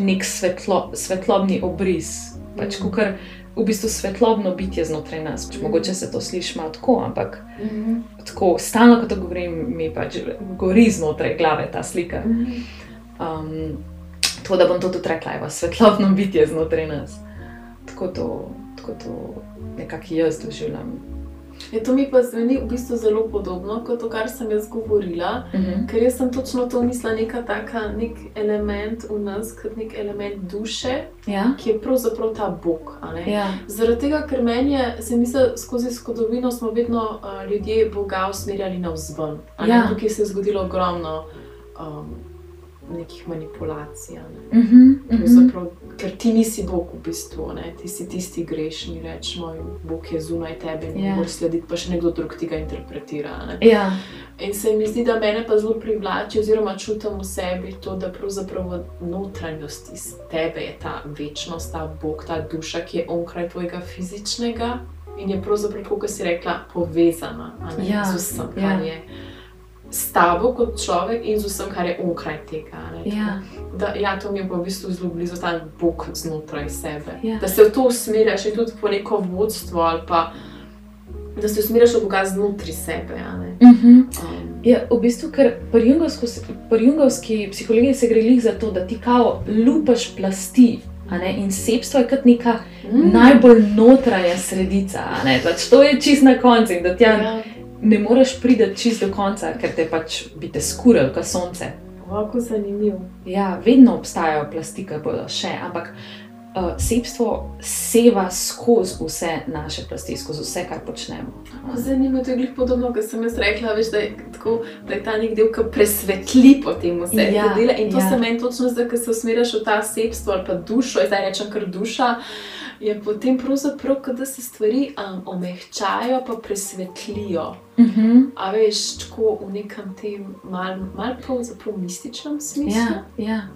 nek svetlo, svetlobni obris. Pač, mm. V bistvu svetlobno bitje znotraj nas. Pač, Mhm. mogoče se to sliši malo tako, ampak Mhm. tako stalno, ko to govorim, mi pač gori znotraj glave ta slika. Mhm. Um, tako da bom to tudi rekla, evo, svetlobno bitje znotraj nas. Tako to, tako to nekako jaz doživljam. Ja, to mi pa zveni v bistvu zelo podobno kot to, kar sem jaz govorila. Mhm. Ker jaz sem točno to mislila, neka taka, nek element v nas, kot nek element duše, Ja, ki je pravzaprav ta Bog. ja, Zaradi tega, ker meni je, se mi zdi, skozi zgodovino smo vedno uh, ljudje Boga usmerjali navzven. Ja. Tukaj se je zgodilo ogromno um, nekih manipulacij. Ne. mhm, mhm. Pravzaprav, ker ti nisi Bog v bistvu, ne? ti si tisti grešni, rečemo, Bog je zunaj tebe in Ja. yeah. moraš slediti, pa še nekdo drug ti ga interpretira. Ne? ja, In se mi zdi, da mene pa zelo privlači, oziroma čutim v sebi to, da pravzaprav v notranjosti tebe je ta večnost, ta Bog, ta duša, ki je onkraj tvojega fizičnega in je pravzaprav, kot si rekla, povezana Ja, z vsem, kar ja. je. S tabo kot človek in z vsem, kar je onkraj tega. ne. ja, Da, ja, to mi je pa v bistvu zelo blizu ta Bog znotraj sebe. Ja. Da se v to usmerjaš in tudi po neko vodstvo, ali pa da se usmerjaš v Boga znotraj sebe. ne. mhm. Um, Ja, v bistvu, ker pri pri jungovski psihologiji se gre lih za to, da ti kao lupaš plasti. In sebstvo je kot neka mm, najbolj notranja sredica. Pač to je čist na koncu in da tja ja, ne moreš priti čist do konca, ker te pač bi te skuril, kot sonce. Ovako zanimivo. Ja, vedno obstajajo plasti, ki bodo še, ampak uh, sebstvo seva skozi vse naše plasti, skozi vse, kar počnemo. Zanimivo je tudi podobno, kot sem jaz rekla, veš, da, je tako, da je ta nek del, ki presvetli potem vse Ja, te dele. In to ja. se meni točno zdaj, ko se usmeriš v ta sebstvo ali pa dušo, zdaj rečem kar duša. Je potem pravzaprav, da se stvari um, omehčajo, pa presvetlijo. Uh -huh. A veš, tako v nekem tem malem, mal pravzaprav mističnem smislu. Ja, ja.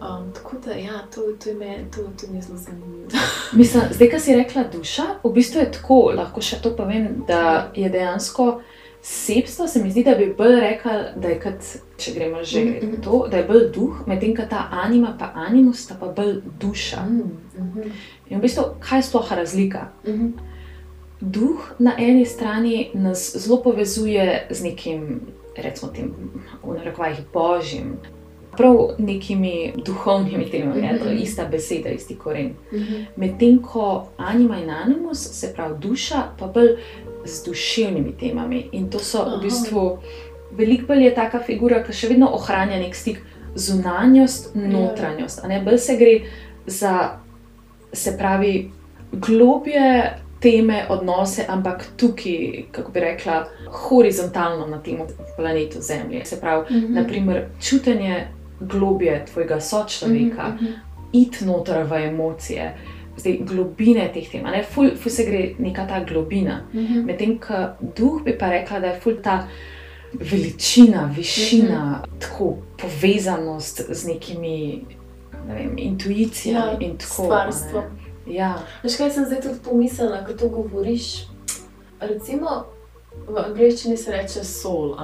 Um, tako da, ja, to, to, je me, to, to mi je zelo zanimivo. Mislim, zdaj, ko si rekla duša, v bistvu je tako, lahko še to povem, da je dejansko sebstvo, se mi zdi, da bi bolj rekel, da je kot, če gremo že Mhm, mm mhm. to, da je bolj duh, medtem ko ta anima pa animus sta pa bolj duša. Mm, mhm, In v bistvu, kaj je sploh razlika? mhm. Duh na eni strani nas zelo povezuje z nekim, recimo, tem, v narekovajih božjim. Prav nekimi duhovnimi temami, mm -hmm. to je ista beseda, isti koren. Mhm. Medtem ko anima in animus, se pravi duša, pa bolj z duševnimi temami. In to so Aha. v bistvu, veliko bolj je taka figura, ki še vedno ohranja nek stik zunanjost, notranjost. a Ne, bolj se gre za, se pravi, globje teme, odnose, ampak tukaj, kako bi rekla, horizontalno na tem planetu Zemlje. Se pravi, Mhm. naprimer, čutenje globje tvojega sočloveka Mhm, mhm. iti noter v emocije, zdaj globine teh tem, ne, ful, ful se gre neka ta globina. Mhm. Medtem ko duh bi pa rekla, da je ful ta veličina, višina, mm -hmm. tako povezanost z nekimi ne vem, intuicijami Ja, in tako. stvarstvom. Ja, Veš, kaj sem zdaj tudi pomislila, ko to govoriš? Recimo, v angleščini se reče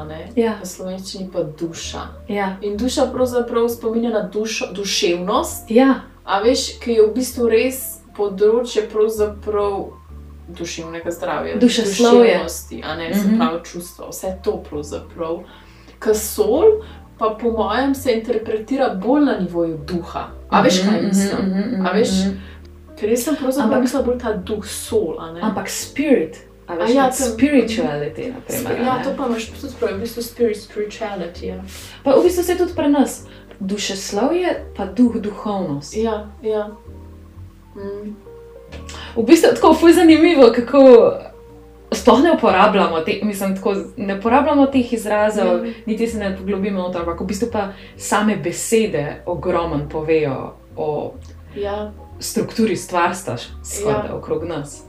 ne? ja, V slovenščini pa duša. ja, In duša pravzaprav spominja na dušo, duševnost, ja, a veš, ki je v bistvu res področje duševnega zdravja, duševnosti, a ne, se Mhm. pravi čustva, vse to pravzaprav. Ker sol pa po mojem se interpretira bolj na nivoju duha. A veš, kaj Mhm, mislim? mhm, mhm, A veš? mhm. Ker jaz sem pravzaprav mislila bolj ta duh sol, a ne? Ampak spirit, a veš, A ja, to- spirituality, naprimer. a Ja, to pa imaš tudi prav, v bistvu spirit, spirituality. Ja, Pa v bistvu se tudi pri nas. Dušeslovje, pa duh, duhovnost. ja. ja. Mm. V bistvu je tako fuz zanimivo, kako sploh ne uporabljamo, te, mislim, tako, ne uporabljamo teh izrazov, Ja. niti se ne poglobimo noter, ampak v bistvu pa same besede ogromen povejo o ja. Strukturi stvarstva skoraj Ja. okrog nas.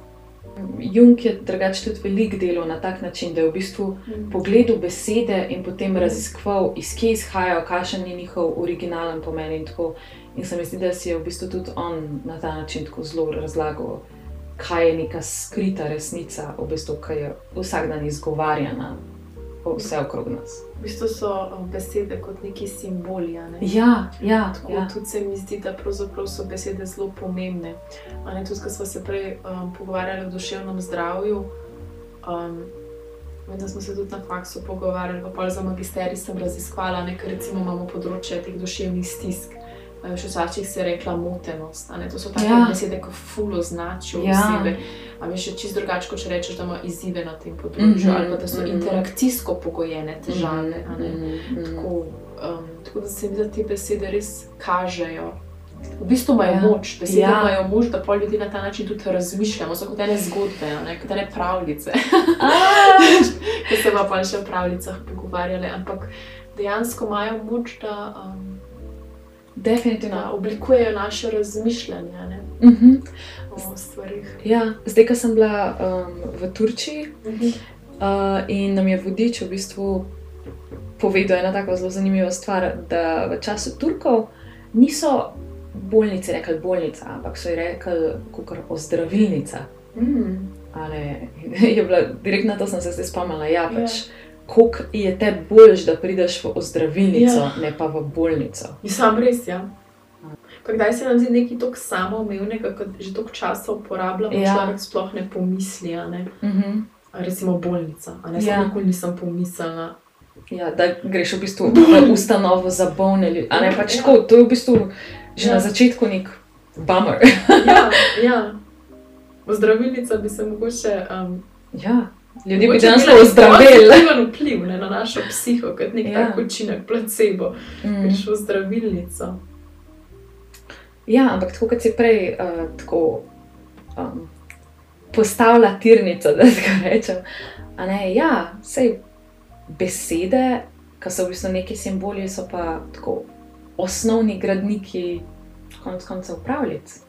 Jung je drugače tudi veliko delal na tak način, da je v bistvu Mm. pogledal besede in potem raziskoval, iz kje izhajajo, kakšen je njihov originalen pomen. In, tako. in se mi zdi, da si je v bistvu tudi on na ta način tako zelo razlagal, kaj je neka skrita resnica, v bistvu, ki je vsak dan izgovarjana vse okrog nas. V bistvu so um, besede kot neki simboli. ne? Ja, ja, Tako ja. tudi se mi zdi, da so besede zelo pomembne. Ne, tudi, ko smo se prej um, pogovarjali o duševnem zdravju, um, da smo se tudi na faksu pogovarjali, pa za magisterij sem raziskvala, ne, ker recimo imamo področje teh duševnih stisk. A Še včasih se je rekla motenost. Ne, to so take Ja. besede, ki fulo značijo Ja. osebe. A veš, je čisto drugače, kot če rečeš, da ima izzive na tem področju, mm -hmm, ali pa da so mhm. interakcijsko pogojene težave. Mm, mm. Tako, um, tako da se mi zdi, da te besede res kažejo. V bistvu imajo Ja. moč, besede Ja. imajo moč, da pol ljudi na ta način tudi razmišljamo. So kot ene zgodbe, ne, kot ene pravljice. Ki se pa še o pravljicah pogovarjali, ampak dejansko imajo moč, da, um, Definitivno. da oblikujejo naše razmišljanje ne, Mhm. o stvarih. Ja, zdaj, ko sem bila um, v Turčiji uh, in nam je vodič v bistvu povedal eno tako zelo zanimivo stvar, da v času Turkov niso bolnice rekli bolnica, ampak so ji rekli kot ozdravilnica. Mm. Ali je bila direktno to, sem se spomnila, ja, pač. Ja. Kako je te boljš, da prideš v ozdravilnico, Ja. ne pa v bolnico? Je sam res, ja. Pa kdaj se nam zdi nekaj tako samoumevnega, kot že toliko časa uporabljamo, Ja. človek sploh ne pomisli. a Ne? Uh -huh. A Recimo bolnica. Ne, Ja. nikoli nisem pomislila. ja, da greš v bistvu v ustanovo za bolne ljudi. A ne pač Ja. tako, to je v bistvu že Ja. na začetku nek bummer. Ja, ja. Zdravilnica bi se mogoče. Um, ja, ljudje bi dejansko ozdravili. pozitiven vpliv ne, na našo psiho, kot nek Ja. ja. tak učinek, placebo. Mm. Greš v zdravilnico. Ja, ampak tako kot si prej uh, tako, um, postavila tirnico, da tako rečem. Ne, ja, vse besede, ki so v bistvu neki simboli, so pa tako osnovni gradniki, konec koncev, pravljic.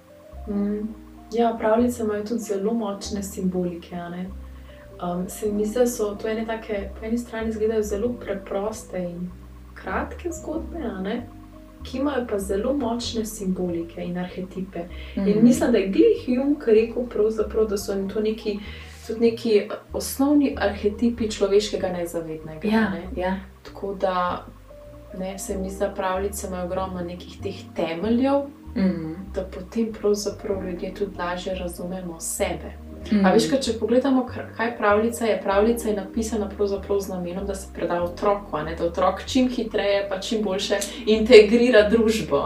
Mm. Ja, pravljice imajo tudi zelo močne simbolike. Um, se mi zdi, da so to ene take, po eni strani izgledajo zelo preproste in kratke zgodbe, ki imajo pa zelo močne simbolike in arhetipe. Mm -hmm. In mhm. mislim, da je Glih Jung rekel, da so to neki, tudi neki osnovni arhetipi človeškega nezavednega. Ja, ne? ja. Tako da ne, se mi zdi, da pravljice imajo ogromno nekih teh temeljev, mm -hmm. da potem pravzaprav ljudje tudi lažje razumemo sebe. Mm. A veš, kaj, če pogledamo, kaj pravljica je, pravljica je napisana pravzaprav z namenom, da se preda otroku, da otrok čim hitreje, pa čim boljše integrira družbo.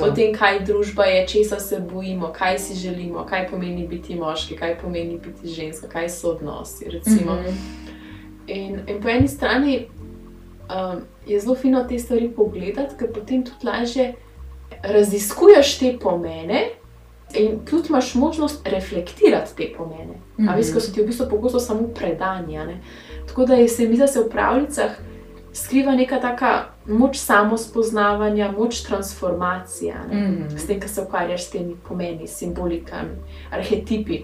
O tem, kaj družba je, česa se bojimo, kaj si želimo, kaj pomeni biti moški, kaj pomeni biti ženska, kaj so odnosi. Mm -hmm. in, in po eni strani um, je zelo fino te stvari pogledati, ker potem tudi lažje raziskuješ te pomene. In tudi imaš možnost reflektirati te pomene. Mm -hmm. Veš, ko so ti v bistvu pogosto samo predanja. Ne? Tako da je se mi, da se v pravljicah skriva neka taka moč samospoznavanja, moč transformacije, mm -hmm. s tem, kar se ukvarjaš s temi pomeni, simbolikami, arhetipi.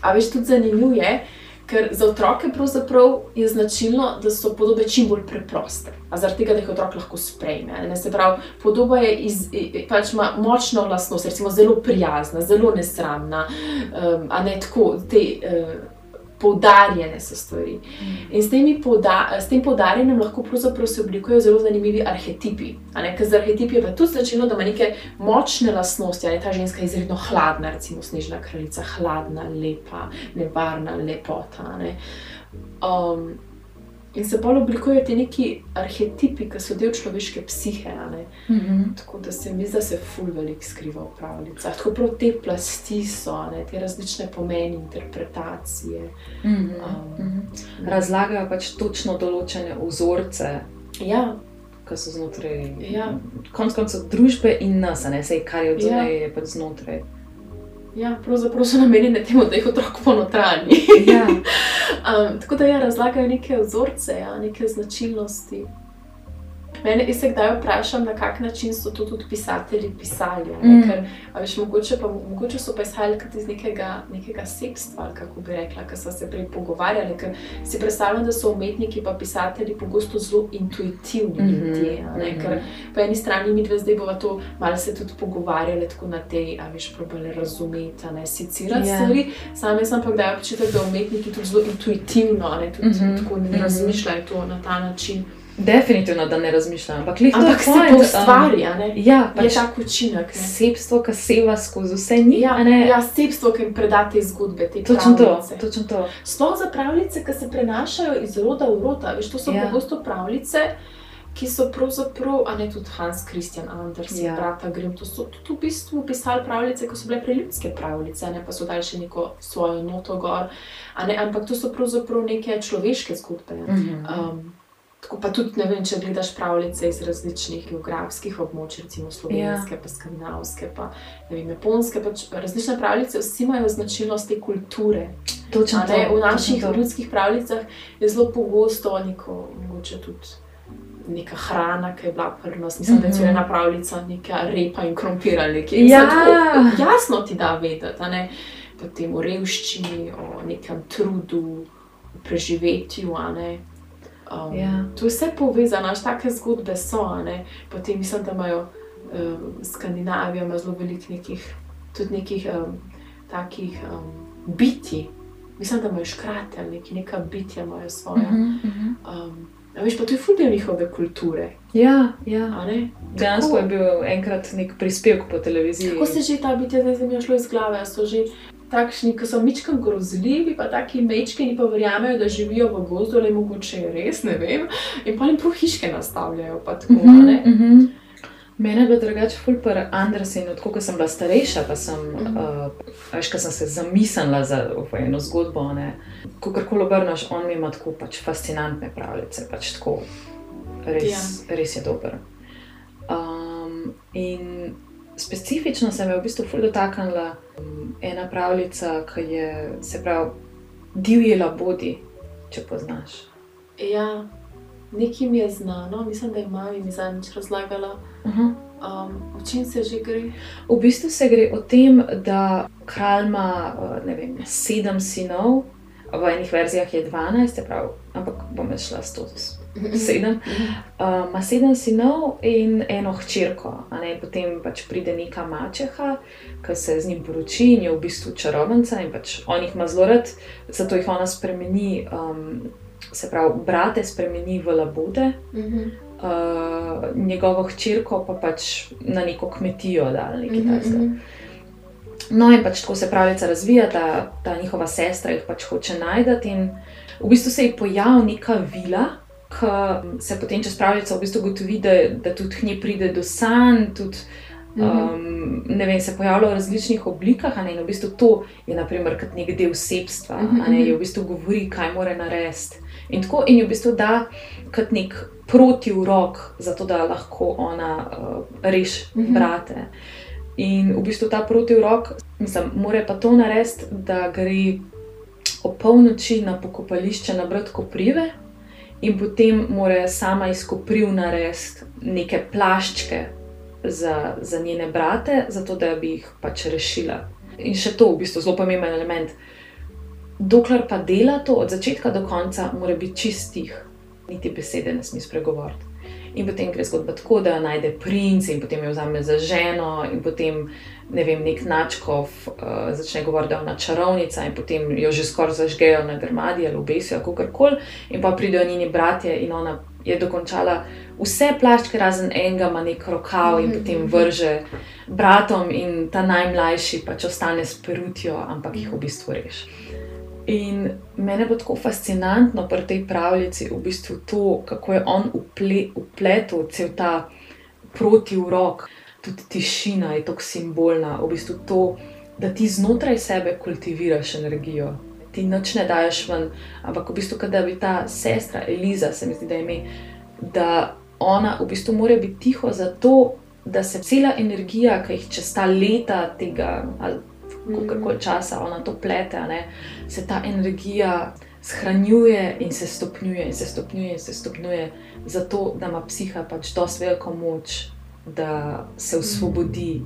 A veš, tudi zanimivo je, Ker za otroke je značilno, da so podobe čim bolj preproste, zaradi tega, da jih otrok lahko sprejme. Ne? Se pravi, podoba iz, pač ima močno glasnost, recimo zelo prijazna, zelo nesramna, um, a ne tako. Te, uh, poudarjene so stvari. In s, poda, s tem poudarjenjem lahko se oblikujejo zelo zanimivi arhetipi. Ker za arhetipi je pa tudi značilno, da ima neke močne lastnosti. Ta ženska je izredno hladna, recimo snežna kraljica, hladna, lepa, nevarna, lepota. Ne? Um, In se bolj oblikujejo ti neki arhetipi, ki so del človeške psihe. Mm -hmm. Tako da se mi zdi, da se ful velik skriva v pravljicah. Tako prav te plasti so, ne? te različne pomeni, interpretacije. Mm -hmm. um, mm -hmm. Razlagajo pač točno določene vzorce. Ja. Ki so znotraj ja. konc koncev družbe in nas, ne vse, kar je od zunaj, ja. je pač znotraj. Ja, pravzaprav so namenjene temu, da jih otrok ponotrani. Ja. um, tako da ja, razlagajo neke vzorce, ja, neke značilnosti. Mene se kdaj vprašam, na kak način so to tudi pisatelji pisali. Mm. Ker, veš, mogoče, pa, mogoče so pa izhajali iz nekega, nekega sepstva, kako bi rekla, ker so se prej pogovarjali. Ker si predstavljam, da so umetniki in pisatelji pogosto zelo intuitivni mm -hmm. ljudje. Mm -hmm. Ker po eni strani mi dve zdaj bova to malo se tudi pogovarjali, tako na tej, a veš, probali razumeti, ne secirati yeah. Ja. stvari. Same sem pa kdaj občutek, da umetniki tudi zelo intuitivno, ne tudi mm -hmm. tako ne mhm. razmišljajo to na ta način. Definitivno, da ne razmišljam. Ampak, ampak se to ustvari, um, ja, pač je tako učinek. Sebstvo, ki seva skozi vse njih. Ja, ja, sebstvo, ki jim predate zgodbe. Točno to, točno to. Sploh za pravljice, ki se prenašajo iz roda v roda. Veš, to so ja. pogosto pravljice, ki so pravzaprav, a ne tudi Hans Christian Andersen, ja. brata Grimm. To so tudi v bistvu pisali pravljice, ki so bile preljubske pravljice, ne pa so dali še neko svojo noto gor. Ampak to so pravzaprav neke človeške zgodbe. Mm -hmm. um, Tako pa tudi, ne vem, če gledaš pravljice iz različnih geografskih območij, recimo slovenske, ja. pa skandinavske, pa ne vem, japonske. Pač različne pravljice, vsi imajo značilnost te kulture. Točno to, v naših ljudskih pravljicah je zelo pogosto neko, mogoče tudi. Neka hrana, ki je bila pri nas, mislim, da je mhm. ena pravljica, neka repa in krompir ali nekaj. Ja. Jasno ti da vedeti, ne? potem o revščini, o nekem trudu, o preživetju. Um, ja. To je vse povezano, že take zgodbe so. Ne? Potem mislim, da imajo um, Skandinavija ima zelo veliko nekih, tudi nekih um, takih um, biti. Mislim, da imajo škrate ali neki, neka bitja imajo svoje. Uh -huh, uh -huh. um, Veš, pa to je fuldo njihove kulture. Ja, ja. Dejansko je bil enkrat nek prispevek po televiziji. Kako se že ta bitja zdaj mi šlo iz glave? So že takšni, ki so mičkam grozljivi, pa taki mečki, ki pa verjamejo, da živijo v gozdu, ali mogoče je res, ne vem. In pa jim prav hiške nastavljajo. Tako, uh -huh, uh -huh. Mene je bilo drugače fulper Andersen, odkot sem bila starejša, pa sem, uh -huh. uh, veš, sem se zamislila za eno zgodbo. Ko karkoli obrneš, on ima tako pač fascinantne pravljice, pač tako res, ja. res je dober. Um, in specifično se me je v bistvu ful dotaknila um, ena pravljica, ki je se pravi divjela bodi, če poznaš. Ja, nekaj mi je znano, mislim, da je mama mi zadnjič razlagala. Uh -huh. Um, o čem se že gre? V bistvu se gre o tem, da kralj ima ne vem, sedem sinov, v enih verzijah je dvanajst, pravi, ampak bom šla s to. Sedem. Uh, ima sedem sinov in eno hčerko, potem pač pride neka mačeha, ki se z njim poroči in je v bistvu čarovnica in pač on jih ima zelo rad, zato jih ona spremeni, um, se pravi, brate spremeni v labote, uh, njegovo hčerko pa pač na neko kmetijo ali nekaj takega. No, in pač tako se pravica razvija, ta, ta njihova sestra jih pač hoče najti, in v bistvu se ji pojavi neka vila, ki se potem čez pravico v bistvu gotovi, da, da tudi k njej pride do sanj, tudi um, ne vem, se pojavlja v različnih oblikah. Ne, in v bistvu to je naprimer kot nek del sebstva, ne, je v bistvu govori, kaj mora narediti. In tako in v bistvu da kot nek protiurok, zato da lahko ona uh, reši brate. In v bistvu ta protiurok, mislim, mora pa to narediti, da gre o polnoči na pokopališče na Brd Koprive in potem mora sama iz Kopriv narediti neke plaščke za, za njene brate, zato da bi jih pač rešila. In še to, v bistvu, zelo pomemben element. Dokler pa dela to od začetka do konca, mora biti čistih, niti besede ne sme spregovoriti. In potem gre zgodba tako, da najde princ in potem jo vzame za ženo, in potem ne vem, nek načkov uh, začne govoriti, da je ona čarovnica, in potem jo že skoraj zažgejo na grmadi ali obesijo, kako koli. In pa pridejo njeni bratje in ona je dokončala vse plaščke, razen enega, ima nek rokav in potem vrže bratom, in ta najmlajši pač ostane s perutjo, ampak jih v bistvu reši. In mene bo tako fascinantno pri tej pravljici, v bistvu to, kako je on upletel cel ta protiurok, tudi tišina je tako simbolna, v bistvu to, da ti znotraj sebe kultiviraš energijo. Ti noč ne daješ ven, ampak v bistvu, da bi ta sestra Eliza, se mi zdi, da je ime, da ona v bistvu mora biti tiho zato, da se cela energija, ki jih čez ta leta tega ali kako koli časa ona to plete, ne, se ta energija shranjuje in se stopnjuje, in se stopnjuje, in se stopnjuje, zato da ima psiha pač dosti veliko moč, da se osvobodi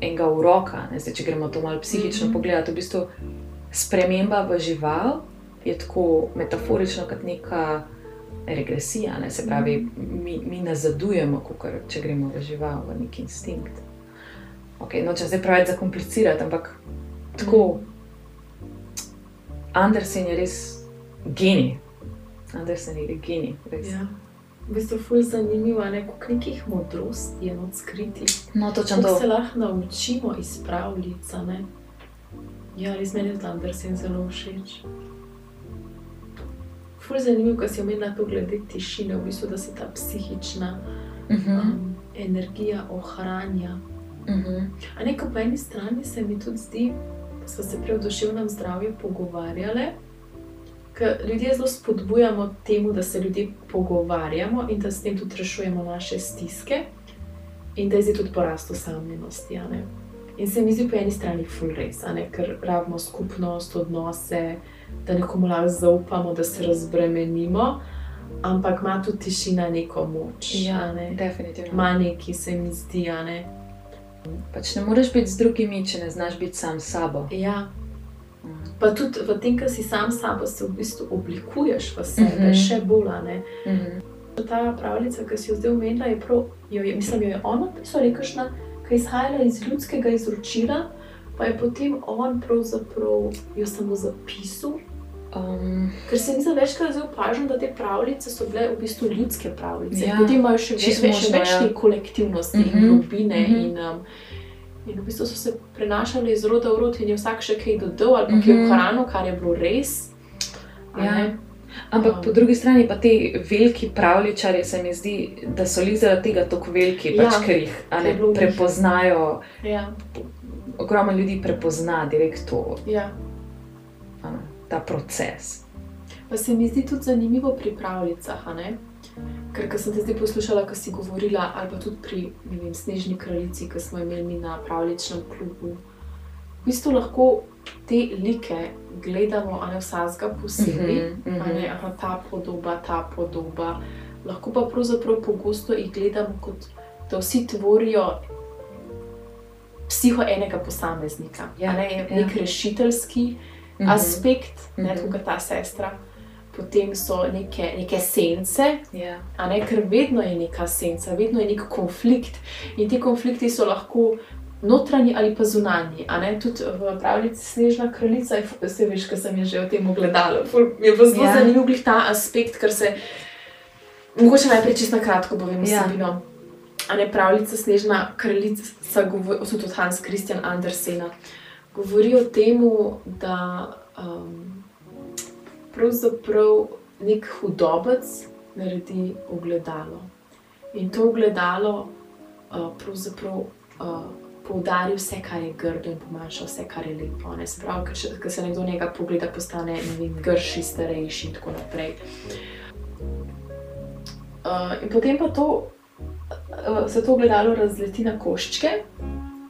enega uroka. Ne, zdaj, če gremo to malo psihično mm -hmm. pogledati, v bistvu sprememba v žival je tako metaforično kot neka. Regresija, ne? se pravi, mi, mi nazadujemo, kot če gremo v žival, v neki instinkt. Okay, no, če zdaj preveč zakomplicirati, ampak tako. Andersen je res genij. Andersen je genij. Ja. V bistvu zelo zanimivo, kako nekih modrosti je odskriti. No, točno to. Se lahko naučimo iz pravljic. Ja, res meni je Andersen zelo všeč. Ful zanimivo, ko si omenila to glede tišine, v bistvu, da se ta psihična uh -huh. um, energija ohranja. Uh -huh. Ampak po eni strani se mi tudi zdi, smo se prej o duševnem zdravju pogovarjali. Ker ljudje zelo spodbujamo temu, da se ljudje pogovarjamo in da s tem tudi rešujemo naše stiske, in da je zdaj tudi porast osamljenosti. In se mi zdi po eni strani fulres, ker rabimo skupnost, odnose, da nekomu lahko zaupamo, da se razbremenimo, ampak ima tudi tišina neko moč. Ja, ne? definitivno. Ma neki se mi zdi, ne. Pač ne moreš biti z drugimi, če ne znaš biti sam s sabo. Ja. Pa tudi v tem, kar si sam s sabo, se v bistvu oblikuješ v sebe, mm -hmm. še bolj. Mm -hmm. Ta pravljica, ki si jo zdaj omenila, je prav, jo je, mislim, jo je ona rekašna, ki je izhajala iz ljudskega izročila, pa je potem on pravzaprav jo samo zapisal. Um, Ker se mi zdi, večkrat zelo opažam, da te pravljice so bile v bistvu ljudske pravljice. Ja, potem imajo še več, več, več ja. te kolektivnosti mm -hmm. in globine. Mm -hmm. in, um, in v bistvu so se prenašali iz roda v rod, in je vsak še kaj dodal ali kaj v hrano, kar je bilo res. Ja. Ampak um, po drugi strani pa ti veliki pravličari, se mi zdi, da so li zaradi tega tako veliki, pač, ja, ker jih ne, prepoznajo. Ja. Ogromno ljudi prepozna direkt to. Ja ta proces. Pa se mi zdi tudi zanimivo pri pravljicah, Ker, ko sem te zdaj poslušala, ko si govorila, ali pa tudi pri vem, Snežni kraljici, ki smo imeli mi na pravličnem klubu, v bistvu lahko te like gledamo, a ne vsakega posebej, mm -hmm, mm -hmm. aha, ta podoba, ta podoba. Lahko pa pravzaprav pogosto jih gledamo kot da vsi tvorijo psiho enega posameznika. Ja, ne, ja. Nek rešiteljski mm -hmm. aspekt, ne mm -hmm. kot ta sestra potem so neke, neke sence, yeah. Ja. ne, ker vedno je neka senca, vedno je nek konflikt in ti konflikti so lahko. Notranji ali pa zunanji, a ne tudi v pravljici Snežna kraljica, vse veš, kaj sem že o tem ogledala. Mi je pa zelo ja. zanimiv ta aspekt, ker se, mogoče najprej čisto na kratko povem, ja. vsebino. A ne pravljica Snežna kraljica, so tudi Hans Christian Andersen, govori o tem, da um, pravzaprav nek hudobec naredi ogledalo. In to ogledalo uh, pravzaprav uh, poudari vse, kar je grdo in pomanjša vse, kar je lepo. Sprav, ker, če, ker se nekdo njega pogleda, postane vem, grši, starejši in tako naprej. Uh, in potem pa to, uh, se to ogledalo razleti na koščke,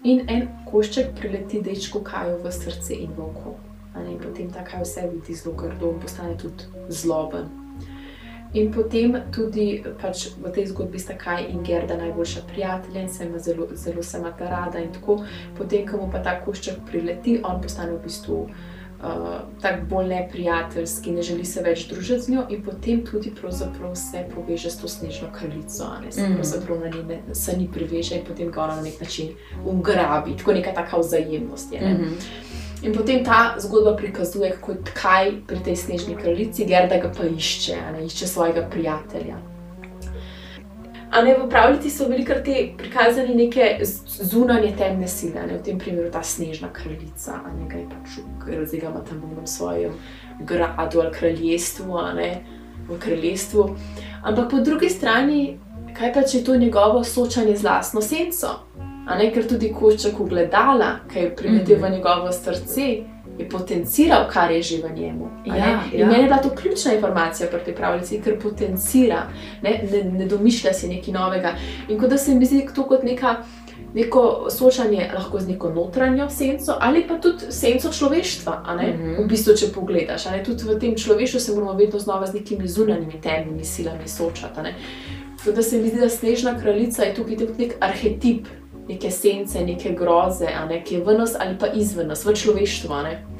in en košček prileti dečku Kaju v srce in v oko in potem ta kaj vse vidi zelo grdo postane tudi zloben. In potem tudi pač v tej zgodbi sta Kaj in Gerda najboljša prijatelja in se ima zelo, zelo se imata rada. In tako, potem, ko mu pa ta košček prileti, on postane v bistvu uh, tako bolj neprijateljski, ne želi se več družiti z njo, in potem tudi se poveže s to snežno kraljico, ne se mm. pravzaprav na njej se ni priveže in potem ga ona na nek način ugrabi. Tako neka taka vzajemnost je. Mm -hmm. In potem ta zgodba prikazuje, kot kaj pri tej snežni kraljici, Gerda ga pa išče, ne išče svojega prijatelja. A ne v pravljici so velikrat te prikazali neke zunanje temne sile, ne v tem primeru ta snežna kraljica, ne kaj pač razigama tam v svojem gradu ali kraljestvu, ne v kraljestvu. Ampak po drugi strani, kaj pa če je to njegovo soočanje z lastno senco? Ne, ker tudi košček ugledala, ki je primetil mm -hmm. v njegovo srce, je potenciral, kar je že v njemu. Ja, ja. Meni je bila to ključna informacija pri tej pravljici, ker potencira, ne, ne, ne domišlja si nekaj novega. In kot da se mi zdi to kot neka. Neko soočanje lahko z neko notranjo senco, ali pa tudi senco človeštva. Mm -hmm. V bistvu, če pogledaš, tudi v tem človeštvu se moramo vedno znova z nekimi zunanjimi temnimi silami soočati. Tako da se mi zdi, da snežna kraljica je tukaj tudi nek arhetip neke sence, neke groze, ne, ki je v nas ali pa izven nas, v človeštvu.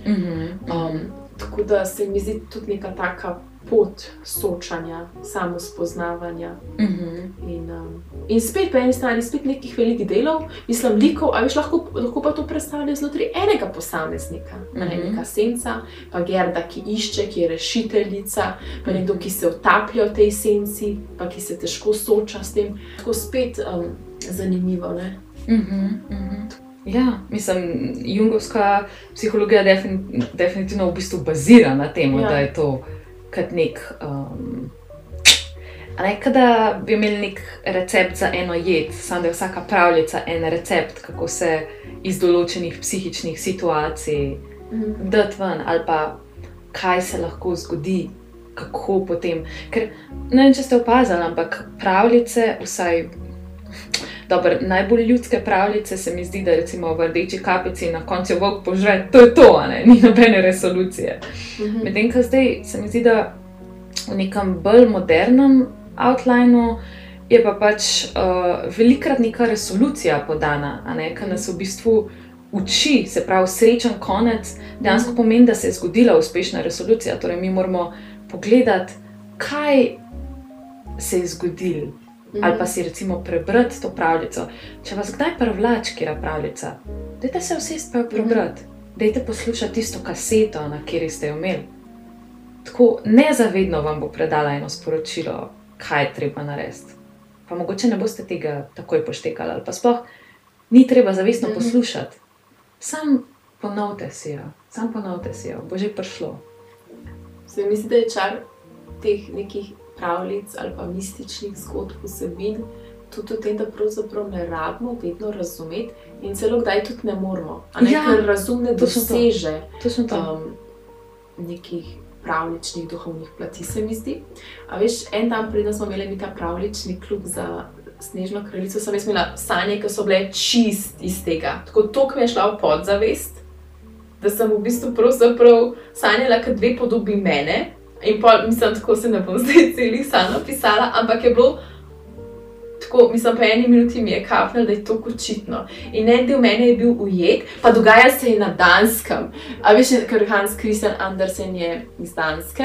Mm -hmm. um, tako da se mi zdi tudi neka taka pot soočanja, samo spoznavanja. Mm -hmm. in, um, in spet po eni strani, spet nekih velikih delov, mislim, likov, ali lahko, lahko pa to predstavlja znotraj enega posameznika. Mm -hmm. ne, neka senca, pa Gerda, ki išče, ki je rešiteljica, pa nekdo, ki se utaplja v tej senci, pa ki se težko sooča s tem. Tako spet um, zanimivo. Ne? Uh -huh, uh -huh. Ja, mislim, jungovska psihologija defin, definitivno v bistvu bazira na tem, ja. da je to kot nek. Um, ne, da bi imeli nek recept za eno jed, samo da je vsaka pravljica en recept, kako se iz določenih psihičnih situacij mhm. dati ven, ali pa kaj se lahko zgodi, kako potem. Ker ne vem, če ste opazili, ampak pravljice, vsaj Dobar, najbolj ljudske pravljice se mi zdi, da recimo v rdeči kapici na koncu vok požre, to je to, ne? ni nobene resolucije. Mhm. Medtem, ko zdaj se mi zdi, da v nekem bolj modernem outlineu je pa pač uh, velikrat neka resolucija podana, ne? ki nas v bistvu uči, se pravi, srečen konec, dejansko mhm. pomeni, da se je zgodila uspešna resolucija. Torej, mi moramo pogledati, kaj se je zgodilo. -hmm. ali pa si recimo prebrati to pravljico. Če vas kdaj privlači, je pravljica, dajte se vsi spet prebrati, mm -hmm. dajte poslušati tisto kaseto, na kateri ste jo imeli. Tako nezavedno vam bo predala eno sporočilo, kaj je treba narediti. Pa mogoče ne boste tega takoj poštekali, ali pa sploh ni treba zavestno mm -hmm. poslušati. Sam ponovite si jo, sam ponovite si jo, bo že prišlo. Se mi zdi, da je čar teh nekih pravljic ali pa mističnih zgodb vsebin, tudi v tem, da pravzaprav ne rabimo vedno razumeti in celo kdaj tudi ne moramo. Ne, ja, ker razum ne doseže to to. To um, nekih pravličnih duhovnih plati, se mi zdi. A veš, en dan prej smo imeli ta pravlični klub za Snežno kraljico, sem jaz imela sanje, ki so bile čist iz tega. Tako to, ki mi je šla v podzavest, da sem v bistvu sanjala, kot dve podobi mene. In pa mislim, tako se ne bom zdaj celih sanj napisala, ampak je bilo tako, mislim, po eni minuti mi je kapnil, da je to očitno. In en del mene je bil ujet, pa dogaja se je na Danskem. A veš, ker Hans Christian Andersen je iz Danske.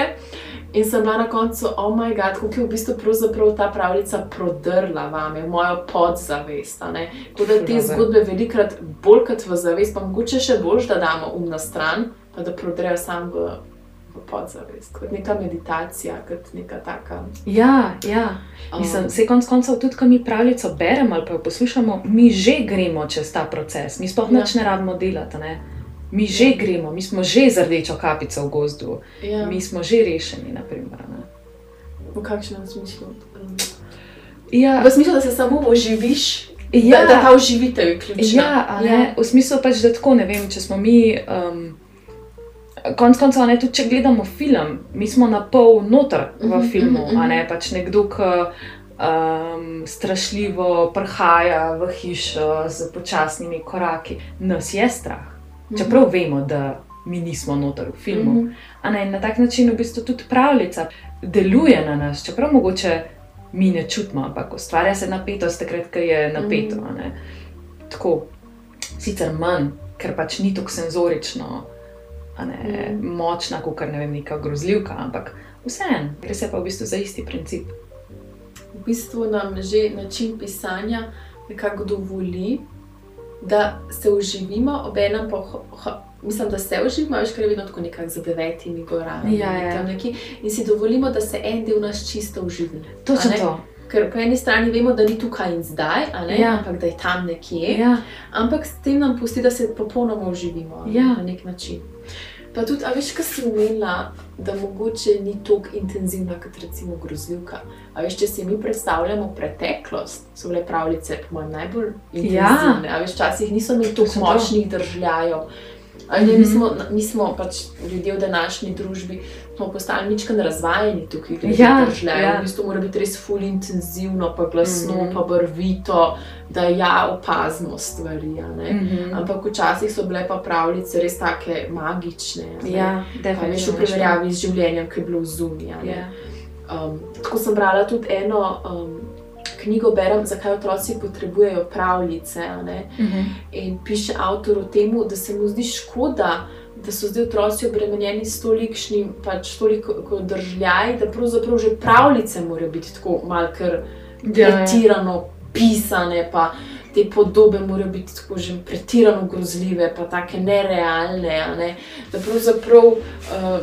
In sem bila na koncu, oh moj bog, kako je v bistvu ta pravljica prodrla vame, v mojo podzavest. Tako da te zgodbe velikrat bolj kot v zavest, pa mogoče še bolj, da damo um na stran, pa da prodrejo sam v podzavest, kot neka meditacija, kot neka taka. Ja, ja. Um, Mislim, vse konc koncev, tudi ko mi pravico beremo ali pa jo poslušamo, mi že gremo čez ta proces, mi sploh ja. ne rabimo delati. Ne? Mi ja. že gremo, mi smo že z rdečo kapico v gozdu, ja. mi smo že rešeni. Naprimer, v kakšnem smislu? Ja. V smislu, da se samo oživiš. Ja, da, da ta uživitev je ključna. Ja, ja. V smislu pač, da tako ne vem, če smo mi. Um, konc koncev, tudi če gledamo film, mi smo na pol noter v mhm, filmu, uh -huh, uh -huh. a ne pač nekdo, ki um, strašljivo prihaja v hišo z počasnimi koraki, nas je strah. Čeprav uh -huh. vemo, da mi nismo noter v filmu. Uh -huh. ne, na tak način v bistvu tudi pravljica deluje na nas, čeprav mogoče mi ne čutimo, ampak ustvarja se napetost, takrat, ko je napeto. Uh -huh. Tako, sicer manj, ker pač ni tako senzorično ne, mm. močna, kot ne vem, neka grozljivka, ampak vseeno, gre se pa v bistvu za isti princip. V bistvu nam že način pisanja nekako dovoli, da se uživimo, ob enem pa. Mislim, da se uživamo, veš, ker je vedno tako nekako za devetimi gorami. Ja, ja. Neki, in si dovolimo, da se en del nas čisto uživi. Točno to. Ker po eni strani vemo, da ni tukaj in zdaj, ja. ampak da je tam nekje. Ja. Ampak s tem nam pusti, da se popolnoma uživimo ja. na nek način. Pa tudi, a veš, kaj si umela, da mogoče ni tako intenzivna kot recimo grozljivka. A veš, če si mi predstavljamo preteklost, so bile pravljice, po mojem, najbolj intenzivne. Ja. A veš, včasih niso imeli tako močnih držljajev. Ne, mi, mhm. smo, mi smo pač ljudje v današnji družbi, smo postali nekaj razvajeni tukaj, da ja, ja. v bistvu mora biti res ful intenzivno, pa glasno, mm -hmm. pa brvito, da ja opazimo stvari. Mm -hmm. Ampak včasih so bile pa pravljice res tako magične. Ja, Veš v primerjavi z življenjem, ki je bilo zunaj. Ja. Um, tako sem brala tudi eno. Um, knjigo berem, zakaj otroci potrebujejo pravljice. Uh mhm. -huh. In piše avtor o tem, da se mu zdi škoda, da so zdaj otroci obremenjeni s tolikšnim, pač toliko držljaj, da pravzaprav že pravljice morajo biti tako malce ja, ja. pretirano pisane. Pa, Te podobe morajo biti tako že pretirano grozljive, pa tako nerealne. Ne? Da pravzaprav uh,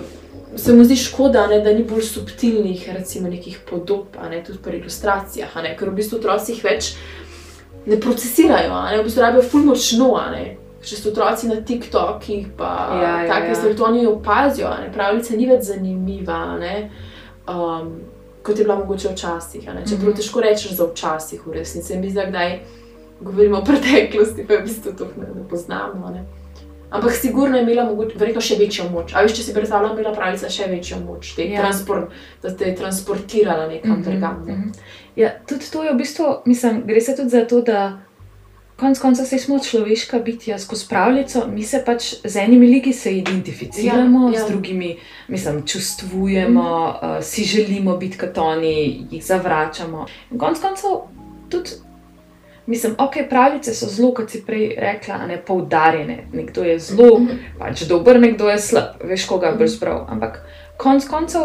se mu zdi škoda, ne, da ni bolj subtilnih, recimo, nekih podob, ne, tudi pri ilustracijah, ne, ker v bistvu otroci jih več ne procesirajo, ne, v bistvu rabijo fulmočno. Če so otroci na TikTokih, pa ja, ja, tako ja. se to oni opazijo, ne, pravljica ni več zanimiva, ne, um, kot je bila mogoče včasih. Čeprav mm -hmm. težko rečeš za včasih, v resnici. Mi zdaj, kdaj govorimo o preteklosti, pa v bistvu to ne, ne poznamo. Ne. Ampak sigurno je imela mogoče, verjetno še večjo moč. A veš, če si predstavljala, imela pravica še večjo moč, ja. transport, da te je transportirala nekam mm -hmm, drugam. Ne? Mm -hmm. Ja, tudi to je v bistvu, mislim, gre se tudi za to, da konec konca smo človeška bitja skozi pravljico, mi se pač z enimi liki se identificiramo, ja, ja. z drugimi, mislim, čustvujemo, mm -hmm. uh, si želimo biti kot oni, jih zavračamo. Konec koncev tudi. Mislim, ok, pravice so zelo, kot si prej rekla, ne poudarjene. Nekdo je zelo, mm -hmm. pač dober, nekdo je slab, veš, koga boš mhm. bral. Ampak konec koncev,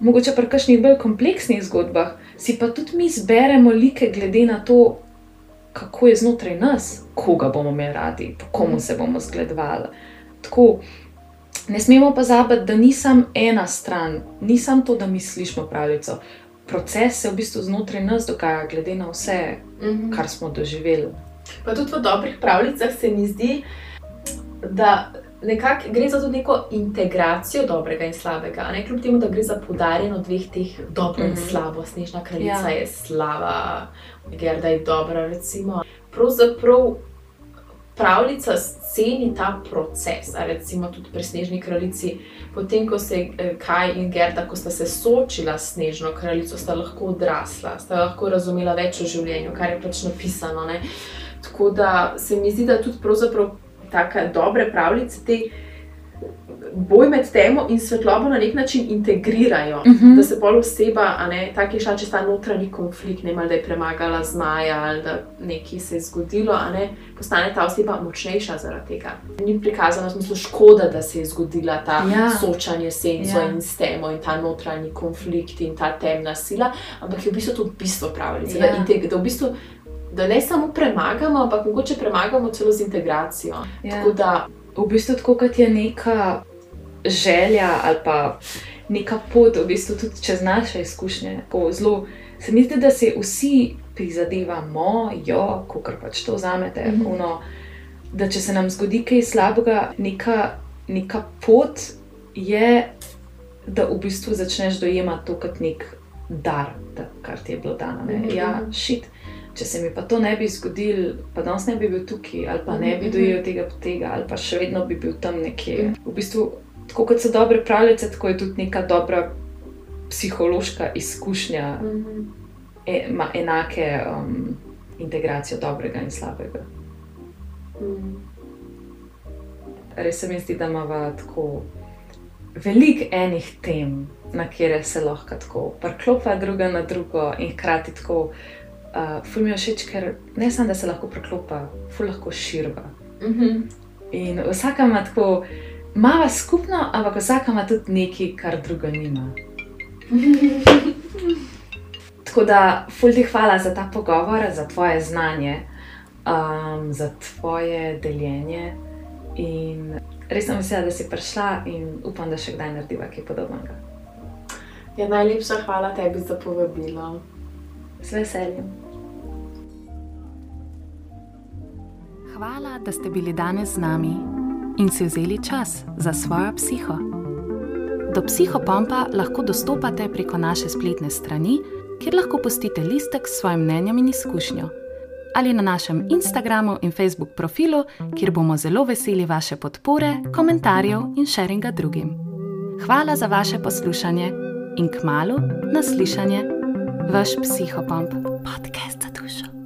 mogoče pri kakšnih bolj kompleksnih zgodbah, si pa tudi mi zberemo like, glede na to, kako je znotraj nas, koga bomo imeli radi, po komu se bomo zgledovali. Tako. Ne smemo pa zabiti, da nisem ena stran, nisem to, da mi slišimo pravico proces se v bistvu znotraj nas dogaja, glede na vse, mm -hmm. kar smo doživeli. Pa tudi v dobrih pravljicah se mi zdi, da nekako gre za neko integracijo dobrega in slabega. Ne kljub temu, da gre za podarjeno dveh teh dobro in mm -hmm. slabo, snežna kraljica ja. je slaba, Gerda je dobra. Recimo. Pravzaprav pravljica ceni ta proces. Recimo tudi pri Snežni kraljici, potem ko se eh, Kaj in Gerda, ko sta se soočila s Snežno kraljico, sta lahko odrasla, sta lahko razumela več o življenju, kar je pač napisano. Ne? Tako da se mi zdi, da tudi pravzaprav tako dobre pravljice te boj med temo in svetlobo na nek način integrirajo, uh Mhm. -huh. da se pol oseba, ne, tako je šla čez ta notranji konflikt, ne, ali da je premagala zmaja ali da nekaj se je zgodilo, ne, postane ta oseba močnejša zaradi tega. Ni prikazano v smislu škoda, da se je zgodila ta Ja. soočanje s senco Ja. in s temo in ta notranji konflikt in ta temna sila, ampak je v bistvu to bistvo pravljice. Ja. Da, da v bistvu Da ne samo premagamo, ampak mogoče premagamo celo z integracijo. Ja. Tako da v bistvu tako kot je neka želja ali pa neka pot, v bistvu tudi čez naše izkušnje. tako Zelo se mi zdi, da se vsi prizadevamo, jo, kako pač to vzamete, mm da če se nam zgodi kaj slabega, neka, neka pot je, da v bistvu začneš dojemati to kot nek dar, da, kar ti je bilo dano. ne. Mhm. Ja, šit. Če se mi pa to ne bi zgodilo, pa danes ne bi bil tukaj, ali pa ne bi Mhm. dojel tega, tega, ali pa še vedno bi bil tam nekje. Mhm. V bistvu, tako kot so dobre pravljice, tako je tudi neka dobra psihološka izkušnja, mhm. e, ima enake um, integracijo dobrega in slabega. Mhm. Res se mi zdi, da imamo tako veliko enih tem, na kere se lahko tako priklopa druga na drugo in hkrati tako. Uh, ful mi je všeč, ker ne samo, da se lahko priklopa, ful lahko širva. Mhm. In vsaka ima tako, mava skupno, ampak vsaka ima tudi nekaj, kar druga nima. Tako da, ful ti hvala za ta pogovor, za tvoje znanje, um, za tvoje deljenje. In res sem vesela, da si prišla in upam, da še kdaj narediva kaj podobnega. Ja, najlepša hvala tebi za povabilo. Z veseljem. Hvala, da ste bili danes z nami in si vzeli čas za svojo psiho. Do psihopompa lahko dostopate preko naše spletne strani, kjer lahko pustite listek s svojim mnenjem in izkušnjo, ali na našem Instagramu in Facebook profilu, kjer bomo zelo veseli vaše podpore, komentarjev in sharinga drugim. Hvala za vaše poslušanje in k malu naslišanje, vaš psihopomp, podcast za dušo.